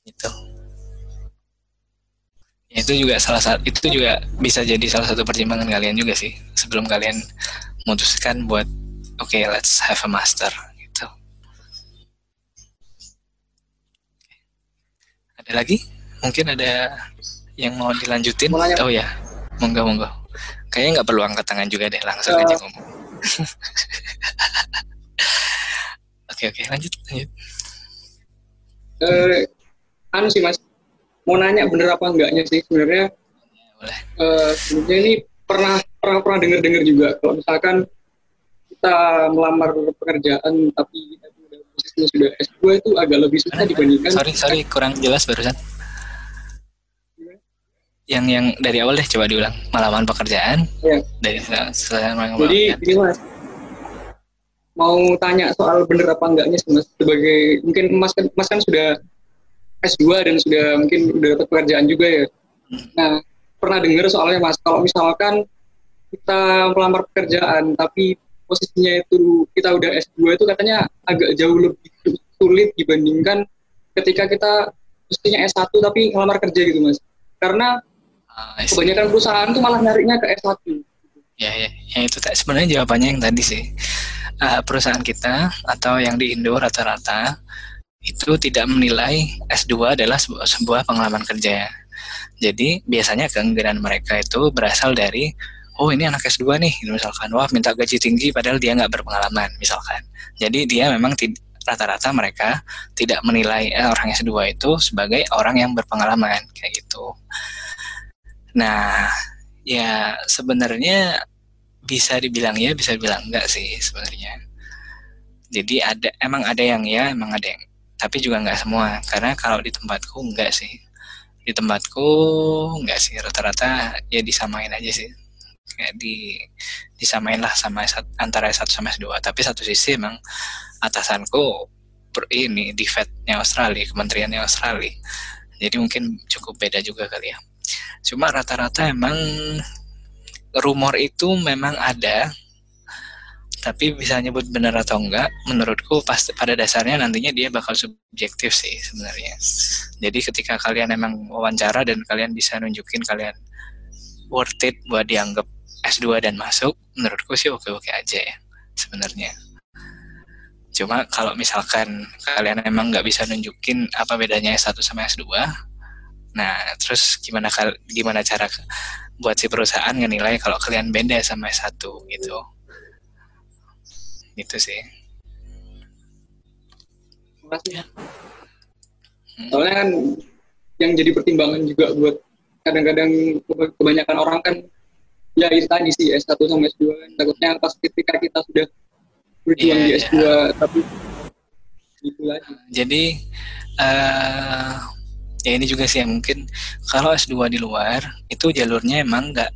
A: gitu. Ya, itu juga salah satu itu juga bisa jadi salah satu pertimbangan kalian juga sih sebelum kalian memutuskan buat oke okay, let's have a master gitu. Ada lagi? Mungkin ada yang mau dilanjutin?
G: Mau nanya.
A: Oh ya, monggo monggo. Kayaknya nggak perlu angkat tangan juga deh, langsung
G: Eh.
A: aja ngomong. Oke oke lanjut lanjut.
G: eh anu sih mas mau nanya bener apa enggaknya sih sebenarnya
A: Boleh.
G: eh sebenarnya ini pernah pernah pernah dengar dengar juga kalau misalkan kita melamar pekerjaan tapi kita sudah posisinya sudah S2 itu agak lebih susah dibandingkan
A: Sorry sorry kurang jelas barusan. Yang yang dari awal deh coba diulang. Malaman pekerjaan
G: Ya.
A: dari sel- selesai
G: jadi ini mas mau tanya soal bener apa enggaknya sih mas sebagai mungkin mas kan mas kan sudah S2 dan sudah mungkin udah dapat pekerjaan juga ya nah pernah dengar soalnya mas kalau misalkan kita melamar pekerjaan tapi posisinya itu kita udah S2 itu katanya agak jauh lebih sulit dibandingkan ketika kita posisinya S1 tapi ngelamar kerja gitu mas karena
A: see.
G: kebanyakan perusahaan tuh malah nyarinya ke S1
A: Ya, ya, ya itu tak- sebenarnya jawabannya yang tadi sih. Eh, perusahaan kita atau yang di Indo rata-rata itu tidak menilai S2 adalah sebuah, sebuah pengalaman kerja. Jadi biasanya keengganan mereka itu berasal dari oh ini anak S2 nih, gitu misalkan. Wah minta gaji tinggi padahal dia nggak berpengalaman misalkan. Jadi dia memang rata-rata mereka tidak menilai eh, orang S2 itu sebagai orang yang berpengalaman kayak gitu. Nah, ya sebenarnya bisa dibilang ya bisa dibilang enggak sih sebenarnya. Jadi ada emang ada yang ya emang ada yang tapi juga enggak semua. Karena kalau di tempatku enggak sih. Di tempatku enggak sih. Rata-rata ya disamain aja sih kayak di disamain lah sama S1 antara S1 sama S2 tapi satu sisi emang atasanku per, ini di Fed-nya Australia kementeriannya Australia. Jadi mungkin cukup beda juga kali ya. Cuma rata-rata emang rumor itu memang ada tapi bisa nyebut benar atau enggak menurutku pasti pada dasarnya nantinya dia bakal subjektif sih sebenarnya. Jadi ketika kalian emang wawancara dan kalian bisa nunjukin kalian worth it buat dianggap S2 dan masuk menurutku sih oke-oke aja ya sebenarnya cuma kalau misalkan kalian emang nggak bisa nunjukin apa bedanya S1 sama S2 nah terus gimana gimana cara buat si perusahaan ngenilai kalau kalian beda sama S1 gitu itu sih
G: Makasih. Hmm. Soalnya kan yang jadi pertimbangan juga buat kadang-kadang kebanyakan orang kan ya itu tadi sih S1 sama S2 kan takutnya pas ketika kita sudah berjuang yeah, di S2 yeah. tapi gitu lagi.
A: Jadi uh, ya ini juga sih yang mungkin kalau S2 di luar itu jalurnya emang nggak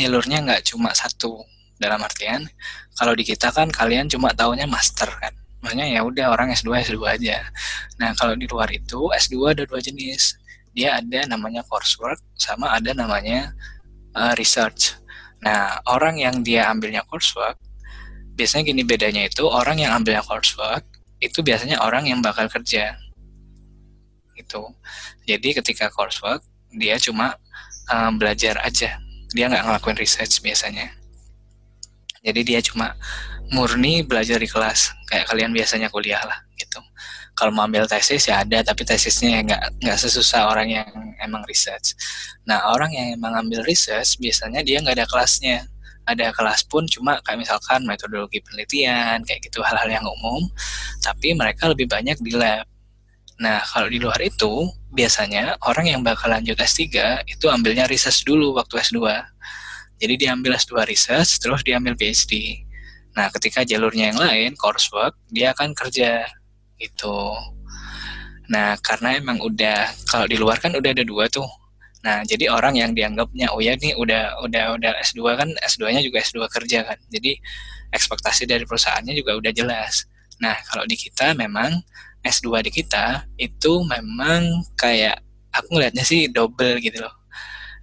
A: jalurnya nggak cuma satu. Dalam artian kalau di kita kan kalian cuma taunya master kan. Makanya ya udah orang S2 S2 aja. Nah kalau di luar itu S2 ada dua jenis. Dia ada namanya coursework sama ada namanya uh, research nah orang yang dia ambilnya coursework biasanya gini bedanya itu orang yang ambilnya coursework itu biasanya orang yang bakal kerja. Itu jadi ketika coursework dia cuma uh, belajar aja. Dia nggak ngelakuin research biasanya. Jadi dia cuma murni belajar di kelas kayak kalian biasanya kuliah lah gitu kalau mau ambil tesis ya ada tapi tesisnya nggak nggak sesusah orang yang emang research. Nah orang yang emang ambil research biasanya dia nggak ada kelasnya. Ada kelas pun cuma kayak misalkan metodologi penelitian kayak gitu hal-hal yang umum tapi mereka lebih banyak di lab. Nah kalau di luar itu biasanya orang yang bakal lanjut S3 itu ambilnya research dulu waktu S2 jadi diambil S2 research terus diambil PhD Nah, ketika jalurnya yang lain, coursework, dia akan kerja gitu. Nah, karena emang udah kalau di luar kan udah ada dua tuh. Nah, jadi orang yang dianggapnya oh ya nih udah udah udah S2 kan S2-nya juga S2 kerja kan. Jadi ekspektasi dari perusahaannya juga udah jelas. Nah, kalau di kita memang S2 di kita itu memang kayak aku ngelihatnya sih double gitu loh.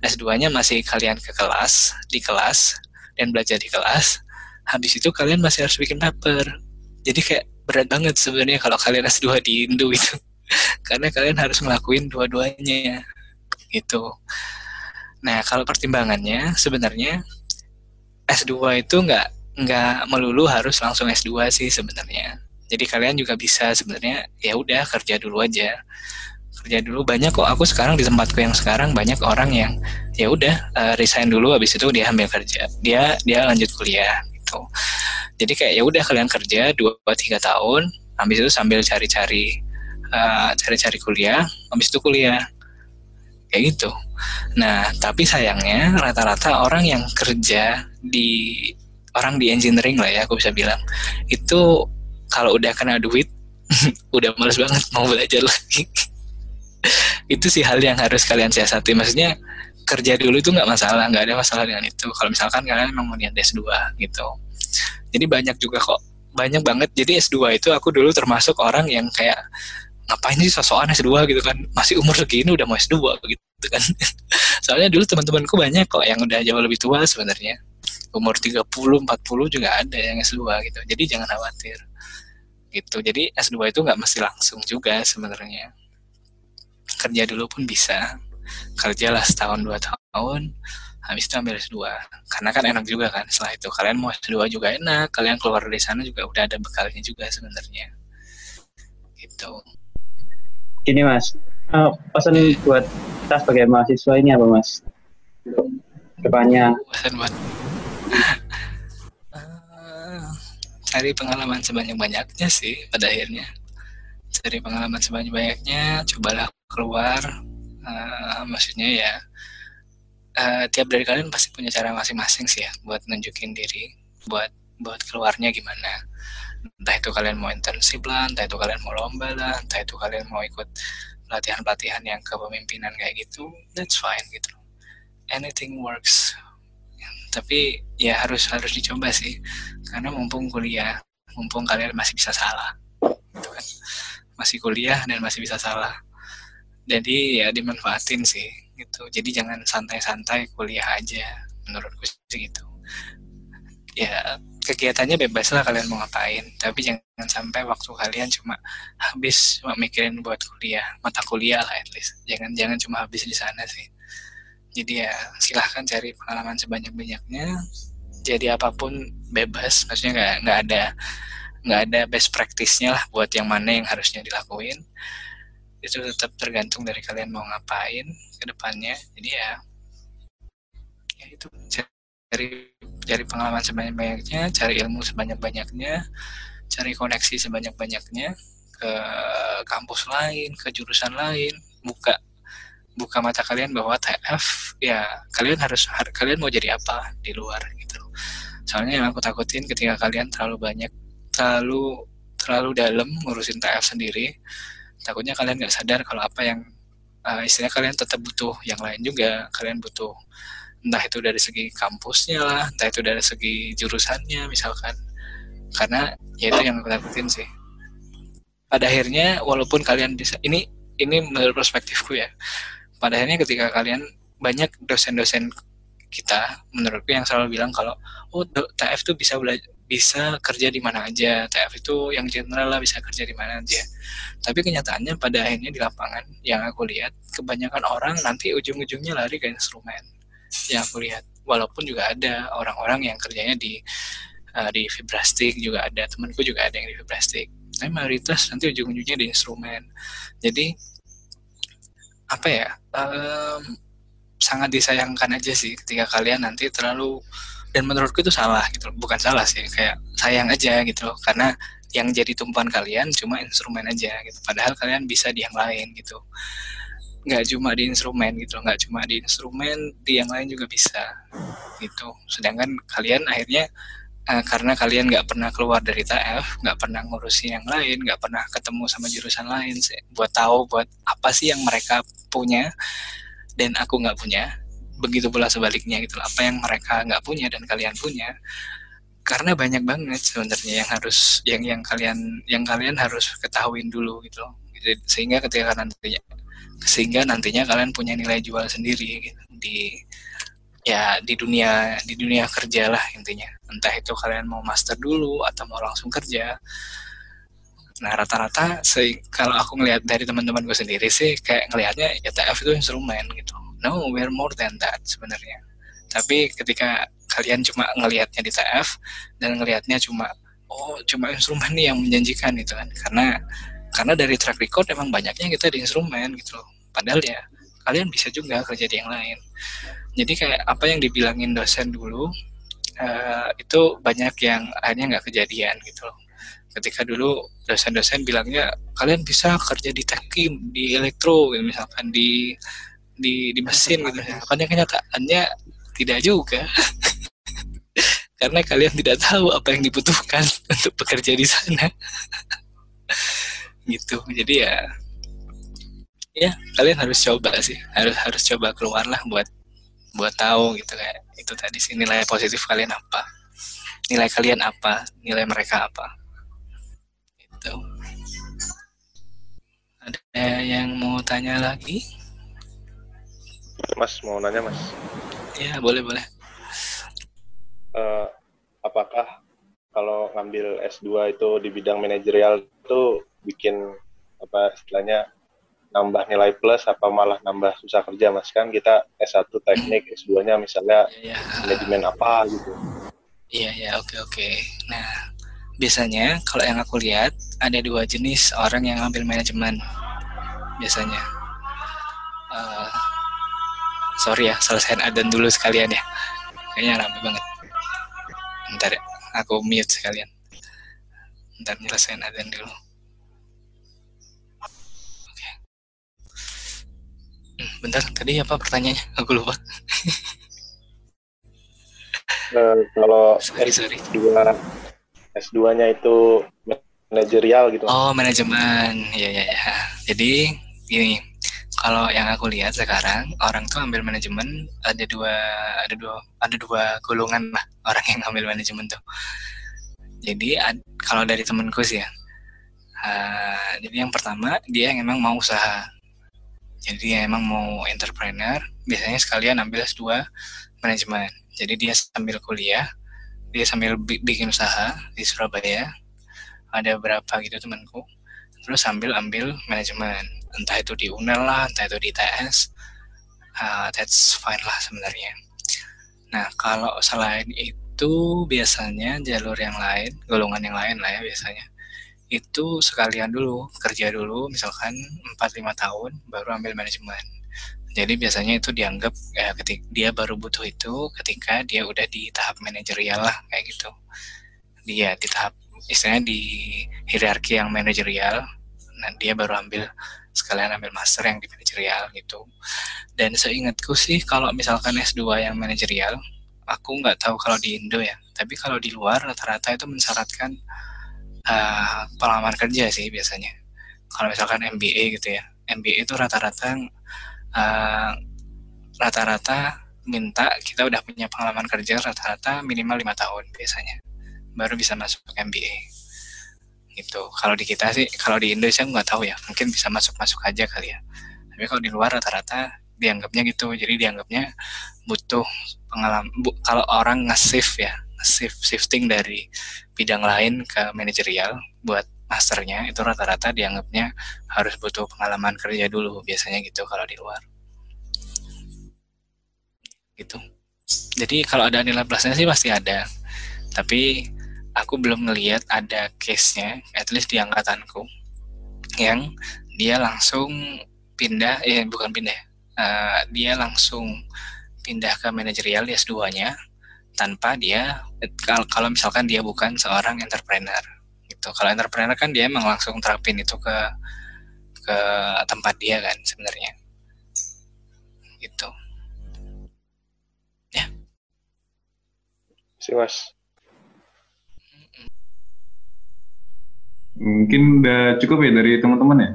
A: S2-nya masih kalian ke kelas, di kelas dan belajar di kelas habis itu kalian masih harus bikin paper jadi kayak berat banget sebenarnya kalau kalian S2 di Indo itu. Karena kalian harus ngelakuin dua-duanya gitu. Nah kalau pertimbangannya sebenarnya S2 itu nggak nggak melulu harus langsung S2 sih sebenarnya. Jadi kalian juga bisa sebenarnya ya udah kerja dulu aja. Kerja dulu. Banyak kok aku sekarang di tempatku yang sekarang banyak orang yang ya udah uh, resign dulu habis itu dia ambil kerja. Dia dia lanjut kuliah gitu jadi kayak ya udah kalian kerja dua tiga tahun habis itu sambil cari-cari uh, cari-cari kuliah habis itu kuliah. Kayak gitu. Nah tapi sayangnya rata-rata orang yang kerja di orang di engineering lah ya aku bisa bilang. Itu kalau udah kena duit udah males banget mau belajar lagi. Itu sih hal yang harus kalian siasati. Maksudnya kerja dulu itu nggak masalah nggak ada masalah dengan itu. Kalau misalkan kalian memang mau niat S2 gitu. Jadi banyak juga kok banyak banget. Jadi S2 itu aku dulu termasuk orang yang kayak ngapain sih sosokan S2 gitu kan. Masih umur segini udah mau S2 gitu kan. Soalnya dulu teman-temanku banyak kok yang udah jauh lebih tua sebenarnya. Umur 30 40 juga ada yang S2 gitu. Jadi jangan khawatir gitu. Jadi S2 itu nggak mesti langsung juga sebenarnya. Kerja dulu pun bisa kerjalah setahun dua tahun habis itu ambil S2 karena kan enak juga kan setelah itu. Kalian mau S2 juga enak kalian keluar dari sana juga udah ada bekalnya juga sebenarnya. Gitu.
B: Gini mas. Uh, pesan buat kita sebagai mahasiswa ini apa mas? Depannya pesan buat
A: uh, cari pengalaman sebanyak-banyaknya sih pada akhirnya. Cari pengalaman sebanyak-banyaknya cobalah keluar uh, maksudnya ya uh, tiap dari kalian pasti punya cara masing-masing sih ya buat nunjukin diri buat buat keluarnya gimana. Entah itu kalian mau internship lah entah itu kalian mau lomba lah entah itu kalian mau ikut pelatihan-pelatihan yang kepemimpinan kayak gitu that's fine gitu. Anything works. Tapi ya harus harus dicoba sih karena mumpung kuliah mumpung kalian masih bisa salah gitu kan. Masih kuliah dan masih bisa salah jadi ya dimanfaatin sih gitu. Jadi jangan santai-santai kuliah aja menurutku sih gitu. Ya kegiatannya bebas lah kalian mau ngapain. Tapi jangan sampai waktu kalian cuma habis cuma mikirin buat kuliah mata kuliah lah at least. Jangan jangan cuma habis di sana sih. Jadi ya silahkan cari pengalaman sebanyak banyaknya jadi apa pun bebas. Maksudnya nggak nggak ada nggak ada best practice-nya lah buat yang mana yang harusnya dilakuin itu tetap tergantung dari kalian mau ngapain ke depannya. Jadi ya ya itu. Cari cari pengalaman sebanyak banyaknya cari ilmu sebanyak banyaknya cari koneksi sebanyak banyaknya ke kampus lain ke jurusan lain. Buka buka mata kalian bahwa TF ya kalian harus kalian mau jadi apa di luar gitu. Soalnya yang aku takutin ketika kalian terlalu banyak terlalu terlalu dalam ngurusin TF sendiri takutnya kalian nggak sadar kalau apa yang uh, istilahnya kalian tetap butuh yang lain juga. Kalian butuh entah itu dari segi kampusnya lah entah itu dari segi jurusannya misalkan. Karena ya itu yang aku takutin sih. Pada akhirnya walaupun kalian bisa ini ini menurut perspektifku ya. Pada akhirnya ketika kalian banyak dosen-dosen kita menurutku yang selalu bilang kalau oh TF tuh bisa belajar bisa kerja di mana aja. TF itu yang general lah bisa kerja di mana aja. Tapi kenyataannya pada akhirnya di lapangan yang aku lihat kebanyakan orang nanti ujung-ujungnya lari ke instrumen yang aku lihat. Walaupun juga ada orang-orang yang kerjanya di uh, di vibrastik juga ada temanku juga ada yang di vibrastik tapi mayoritas nanti ujung-ujungnya di instrumen. Jadi apa ya um, sangat disayangkan aja sih ketika kalian nanti terlalu dan menurutku itu salah gitu. Bukan salah sih kayak sayang aja gitu. Karena yang jadi tumpuan kalian cuma instrumen aja gitu. Padahal kalian bisa di yang lain gitu. Nggak cuma di instrumen gitu. Nggak cuma di instrumen di yang lain juga bisa gitu. Sedangkan kalian akhirnya uh, karena kalian nggak pernah keluar dari TF nggak pernah ngurusin yang lain nggak pernah ketemu sama jurusan lain buat tahu buat apa sih yang mereka punya dan aku nggak punya begitu pula sebaliknya gitu apa yang mereka nggak punya dan kalian punya. Karena banyak banget sebenarnya yang harus yang yang kalian yang kalian harus ketahuin dulu gitu sehingga ketika nantinya sehingga nantinya kalian punya nilai jual sendiri gitu, di ya di dunia di dunia kerja lah intinya. Entah itu kalian mau master dulu atau mau langsung kerja. Nah rata-rata kalau aku ngelihat dari teman-teman gue sendiri sih kayak ngelihatnya ya TF itu instrumen gitu no we're more than that sebenarnya. Tapi ketika kalian cuma ngelihatnya di TF dan ngelihatnya cuma oh cuma instrumen nih yang menjanjikan gitu kan. Karena karena dari track record emang banyaknya kita di instrumen gitu loh. Padahal ya kalian bisa juga kerja di yang lain. Jadi kayak apa yang dibilangin dosen dulu uh, itu banyak yang akhirnya nggak kejadian gitu loh. Ketika dulu dosen-dosen bilangnya kalian bisa kerja di tekim di elektro misalkan di di di mesin gitu ya. Karena kenyataannya tidak juga. Karena kalian tidak tahu apa yang dibutuhkan untuk bekerja di sana. gitu. Jadi ya ya kalian harus coba sih. Harus harus coba keluar lah buat buat tahu gitu kayak itu tadi sih nilai positif kalian apa. Nilai kalian apa, nilai mereka apa. Itu. Ada yang mau tanya lagi?
H: Mas mau nanya mas.
A: Ya boleh boleh.
H: Uh, apakah kalau ngambil S2 itu di bidang manajerial itu bikin apa istilahnya nambah nilai plus apa malah nambah susah kerja mas kan kita S1 teknik S2-nya misalnya ya, ya. manajemen apa gitu.
A: Iya ya oke oke. Nah biasanya kalau yang aku lihat ada dua jenis orang yang ngambil manajemen biasanya. Uh, sorry ya selesaiin adan dulu sekalian ya kayaknya rame banget ntar ya aku mute sekalian ntar nyelesain adan dulu oke hmm, bentar tadi apa pertanyaannya aku lupa
H: uh, kalau
A: sorry, sorry.
H: S2 S2-nya itu manajerial gitu.
A: Oh, manajemen. Ya ya ya. Jadi gini, kalau yang aku lihat sekarang orang tuh ambil manajemen ada dua ada dua ada dua golongan lah orang yang ambil manajemen tuh. Jadi ad, kalau dari temenku sih ya uh, jadi yang pertama dia yang emang mau usaha. Jadi dia emang mau entrepreneur biasanya sekalian ambil S2 manajemen. Jadi dia sambil kuliah dia sambil bikin usaha di Surabaya. Ada berapa gitu temanku terus sambil ambil manajemen entah itu di UNEL lah entah itu di TS uh, that's fine lah sebenarnya. Nah kalau selain itu biasanya jalur yang lain golongan yang lain lah ya biasanya itu sekalian dulu kerja dulu misalkan 4-5 tahun baru ambil manajemen. Jadi biasanya itu dianggap ya ketika dia baru butuh itu ketika dia udah di tahap manajerial lah kayak gitu. Dia di tahap istilahnya di hierarki yang manajerial nah dia baru ambil sekalian ambil master yang di manajerial gitu. Dan seingatku sih kalau misalkan S2 yang manajerial aku nggak tahu kalau di Indo ya. Tapi kalau di luar rata-rata itu mensyaratkan uh, pengalaman kerja sih biasanya. Kalau misalkan MBA gitu ya. MBA itu rata-rata rata eh, rata-rata minta kita udah punya pengalaman kerja rata-rata minimal lima tahun biasanya. Baru bisa masuk ke MBA gitu. Kalau di kita sih kalau di Indonesia nggak tahu ya. Mungkin bisa masuk masuk aja kali ya. Tapi kalau di luar rata-rata dianggapnya gitu. Jadi dianggapnya butuh pengalaman bu, kalau orang nge-shift ya nge-shift shifting dari bidang lain ke manajerial buat masternya itu rata-rata dianggapnya harus butuh pengalaman kerja dulu biasanya gitu kalau di luar. Gitu. Jadi kalau ada nilai plusnya sih pasti ada. Tapi aku belum melihat ada case-nya at least di angkatanku yang dia langsung pindah eh bukan pindah uh, dia langsung pindah ke manajerial S2-nya tanpa dia kalau misalkan dia bukan seorang entrepreneur gitu. Kalau entrepreneur kan dia emang langsung terapin itu ke ke tempat dia kan sebenarnya. Gitu. Ya.
H: Si mas
C: mungkin udah cukup ya dari teman-teman ya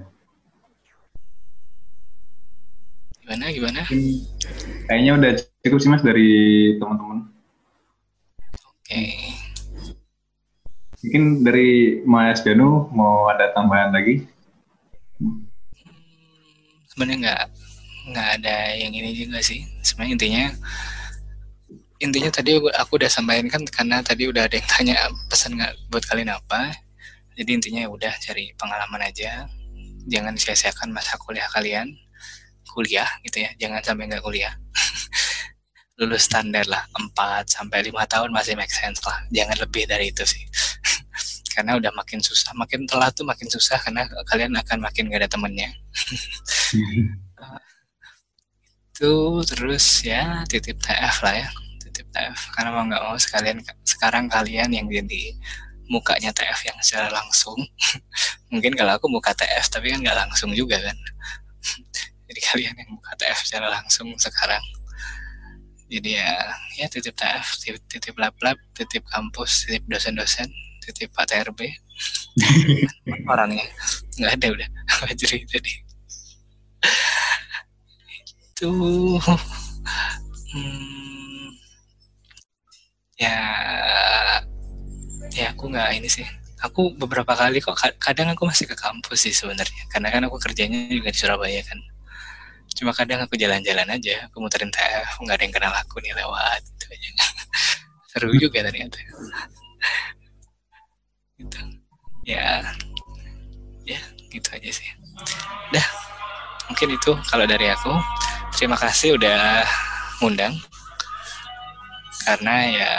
A: gimana gimana
C: kayaknya udah cukup sih mas dari teman-teman
A: oke okay.
C: Mungkin dari Mas Danu mau ada tambahan lagi?
A: Hmm, sebenarnya nggak nggak ada yang ini juga sih. Sebenarnya intinya intinya tadi aku udah sampaikan kan karena tadi udah ada yang tanya pesan nggak buat kalian apa. Jadi intinya ya udah cari pengalaman aja. Jangan sia-siakan masa kuliah kalian. Kuliah gitu ya, jangan sampai nggak kuliah. lulus standar lah 4 sampai 5 tahun masih make sense lah jangan lebih dari itu sih karena udah makin susah makin telat tuh makin susah karena kalian akan makin gak ada temennya itu terus ya titip TF lah ya titip TF karena mau nggak mau sekalian sekarang kalian yang jadi mukanya TF yang secara langsung. Mungkin kalau aku muka TF tapi kan nggak langsung juga kan. Jadi kalian yang muka TF secara langsung sekarang. Jadi ya ya titip TF titip, titip lab lab titip kampus titip dosen-dosen titip Pak TRB orangnya. Nggak ada udah jadi tadi. Itu. Hmm, ya ya aku nggak ini sih. Aku beberapa kali kok kadang aku masih ke kampus sih sebenarnya. Karena kan aku kerjanya juga di Surabaya kan. Cuma kadang aku jalan-jalan aja aku muterin TF nggak ada yang kenal aku nih lewat gitu aja. Seru juga ternyata. Gitu. Ya. Ya gitu aja sih. Dah. Mungkin itu kalau dari aku. Terima kasih udah ngundang. Karena ya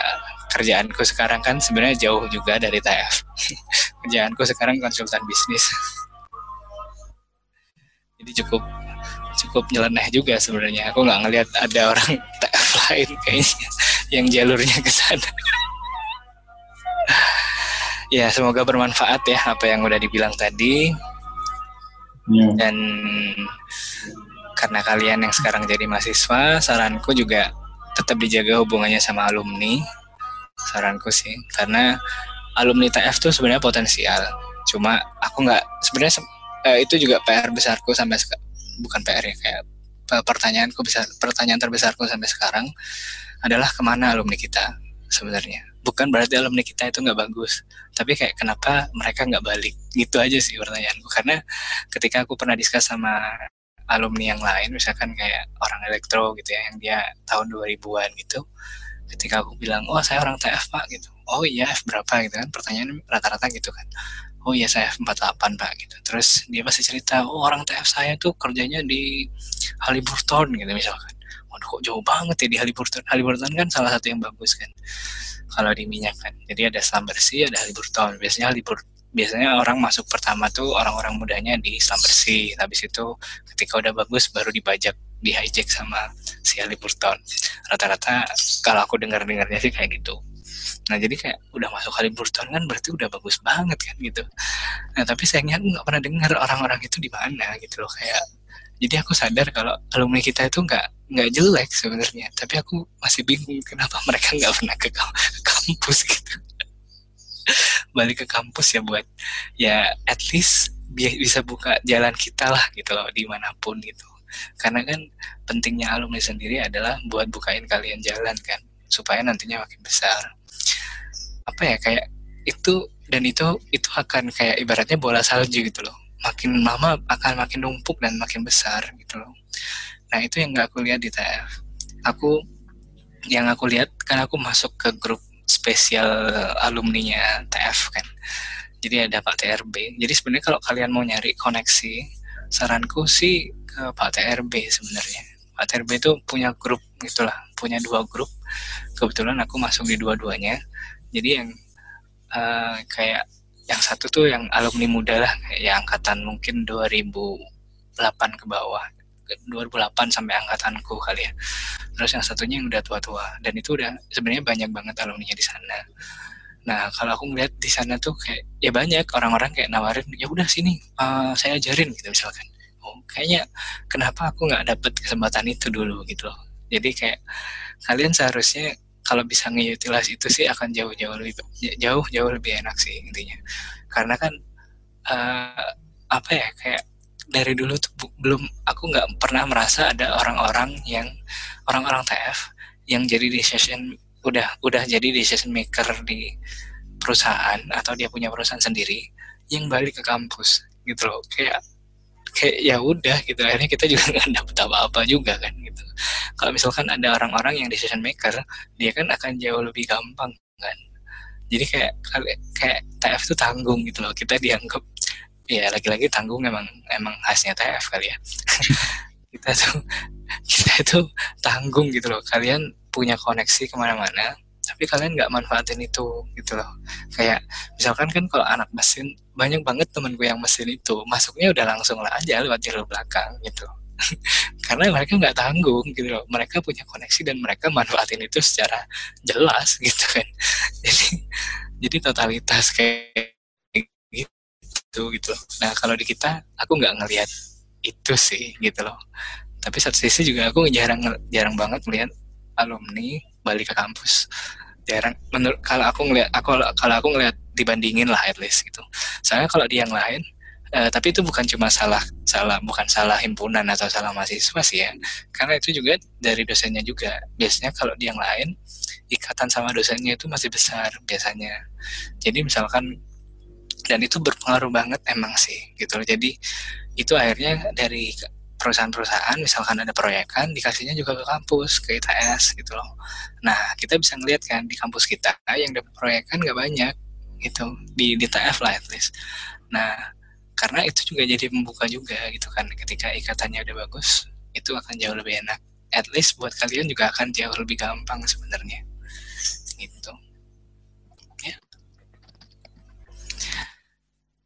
A: kerjaanku sekarang kan sebenarnya jauh juga dari TF kerjaanku sekarang konsultan bisnis. Jadi cukup cukup nyeleneh juga sebenarnya. Aku nggak ngelihat ada orang TF lain kayaknya yang jalurnya ke sana. Ya semoga bermanfaat ya apa yang udah dibilang tadi. Ya. dan karena kalian yang sekarang jadi mahasiswa saranku juga tetap dijaga hubungannya sama alumni saranku sih. Karena alumni TF tuh sebenarnya potensial. Cuma aku nggak sebenarnya eh, itu juga PR besarku sampai bukan PR ya kayak pertanyaanku bisa pertanyaan terbesarku sampai sekarang adalah ke mana alumni kita sebenarnya. Bukan berarti alumni kita itu nggak bagus tapi kayak kenapa mereka nggak balik? Gitu aja sih pertanyaanku. Karena ketika aku pernah diskus sama alumni yang lain misalkan kayak orang elektro gitu ya yang dia tahun 2000-an gitu ketika aku bilang oh saya orang TF pak gitu. Oh iya F berapa? gitu kan. Pertanyaan rata-rata gitu kan. Oh iya saya F48 pak gitu. Terus dia pasti cerita oh orang TF saya tuh kerjanya di Haliburton gitu misalkan. Waduh kok jauh banget ya di Haliburton Haliburton kan salah satu yang bagus kan kalau di minyak kan. Jadi ada selam bersih ada Haliburton biasanya Haliburton biasanya orang masuk pertama tuh orang-orang mudanya di selam bersih. Habis itu ketika udah bagus baru dibajak di hijack sama si Haliburton rata-rata kalau aku dengar-dengarnya sih kayak gitu Nah jadi kayak udah masuk Haliburton kan berarti udah bagus banget kan gitu. Nah tapi sayangnya aku nggak pernah dengar orang-orang itu di mana gitu loh kayak. Jadi aku sadar kalau alumni kita itu nggak nggak jelek sebenarnya, tapi aku masih bingung kenapa mereka nggak pernah ke, ke kampus gitu. Balik ke kampus ya buat ya at least bisa buka jalan kita lah gitu loh di mana pun gitu. Karena kan pentingnya alumni sendiri adalah buat bukain kalian jalan kan supaya nantinya makin besar. Apa ya kayak itu dan itu itu akan kayak ibaratnya bola salju gitu loh. Makin lama akan makin numpuk dan makin besar gitu loh. Nah itu yang nggak aku lihat di TF aku yang aku lihat kan aku masuk ke grup spesial alumninya TF kan. Jadi ada Pak TRB jadi sebenarnya kalau kalian mau nyari koneksi saranku sih ke Pak TRB sebenarnya. Pak TRB itu punya grup gitulah punya dua grup. Kebetulan aku masuk di dua-duanya. Jadi yang uh, kayak yang satu tuh yang alumni muda lah ya angkatan mungkin 2008 ke bawah 2008 sampai angkatanku kali ya. Terus yang satunya yang udah tua-tua. Dan itu udah sebenarnya banyak banget alumni di sana. Nah kalau aku ngeliat di sana tuh kayak ya banyak orang-orang kayak nawarin ya udah sini uh, saya ajarin gitu misalkan oh kayaknya kenapa aku nggak dapet kesempatan itu dulu gitu loh. Jadi kayak kalian seharusnya kalau bisa ngutilize itu sih akan jauh-jauh lebih jauh-jauh lebih enak sih intinya. Karena kan uh, apa ya kayak dari dulu tuh belum aku nggak pernah merasa ada orang-orang yang orang-orang TF yang jadi decision udah udah jadi decision maker di perusahaan atau dia punya perusahaan sendiri yang balik ke kampus gitu loh. Kayak kayak ya udah gitu. Akhirnya kita juga nggak dapet apa-apa juga kan gitu. Kalau misalkan ada orang-orang yang decision maker dia kan akan jauh lebih gampang kan. Jadi kayak kayak TF itu tanggung gitu loh. Kita dianggap ya lagi-lagi tanggung emang emang khasnya TF kali ya. Kita tuh kita itu tanggung gitu loh. Kalian punya koneksi ke mana-mana tapi kalian nggak manfaatin itu gitu loh. Kayak misalkan kan kalau anak mesin banyak banget temenku yang mesin itu masuknya udah langsung lah aja lewat jalur belakang gitu. Karena mereka nggak tanggung gitu loh. Mereka punya koneksi dan mereka manfaatin itu secara jelas gitu kan. Jadi jadi totalitas kayak gitu gitu loh. nah kalau di kita aku nggak ngelihat itu sih gitu loh. Tapi satu sisi juga aku jarang jarang banget melihat alumni balik ke kampus jarang. Menurut kalau aku ngeliat aku kalau aku ngeliat dibandingin lah at least gitu. Soalnya kalau di yang lain uh, tapi itu bukan cuma salah salah bukan salah himpunan atau salah mahasiswa sih ya. Karena itu juga dari dosennya juga. Biasanya kalau di yang lain ikatan sama dosennya itu masih besar biasanya. Jadi misalkan dan itu berpengaruh banget emang sih gitu loh. Jadi itu akhirnya dari perusahaan-perusahaan misalkan ada proyekan dikasihnya juga ke kampus ke ITS gitu loh. Nah kita bisa ngeliat kan di kampus kita yang dapat proyekan nggak banyak gitu. Di di TF lah at least. Nah karena itu juga jadi membuka juga gitu kan. Ketika ikatannya udah bagus itu akan jauh lebih enak. At least buat kalian juga akan jauh lebih gampang sebenarnya. Gitu. Ya.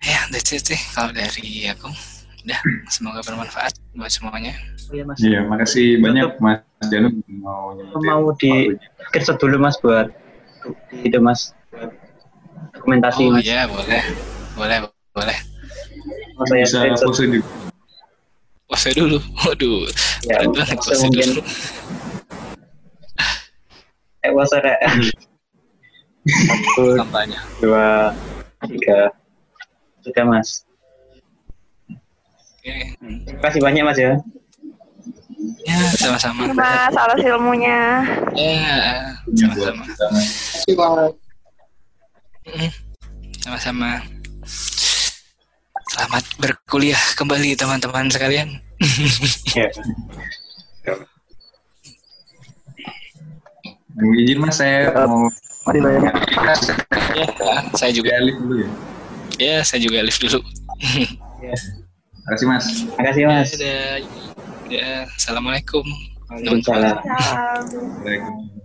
A: Ya that's it sih kalau dari aku Udah, semoga bermanfaat buat semuanya.
C: Oh, iya, Mas. Iya, makasih banyak Mas Janu
B: mau mau di kerja dulu Mas buat itu Mas dokumentasi
A: oh, iya, boleh. Boleh, boleh.
C: Oh, saya Bisa pose dulu.
A: Pose dulu. Waduh. Ya, banget pose dulu.
B: Eh, pose deh. Satu, dua, tiga. Sudah, Mas. Terima kasih banyak Mas ya.
A: Ya, sama-sama.
D: Mas, alas ilmunya.
A: Ya, sama-sama. Sama-sama. Selamat berkuliah kembali teman-teman sekalian. Ya.
C: Izin mas saya
E: Siap.
C: mau
E: Mari banyak.
A: Ya, saya juga.
C: juga lift dulu ya.
A: Ya, saya juga lift dulu.
C: Terima kasih mas.
B: Makasih mas.
A: Ya, ya, assalamualaikum.
B: Waalaikumsalam.
D: Salam.
C: Waalaikumsalam.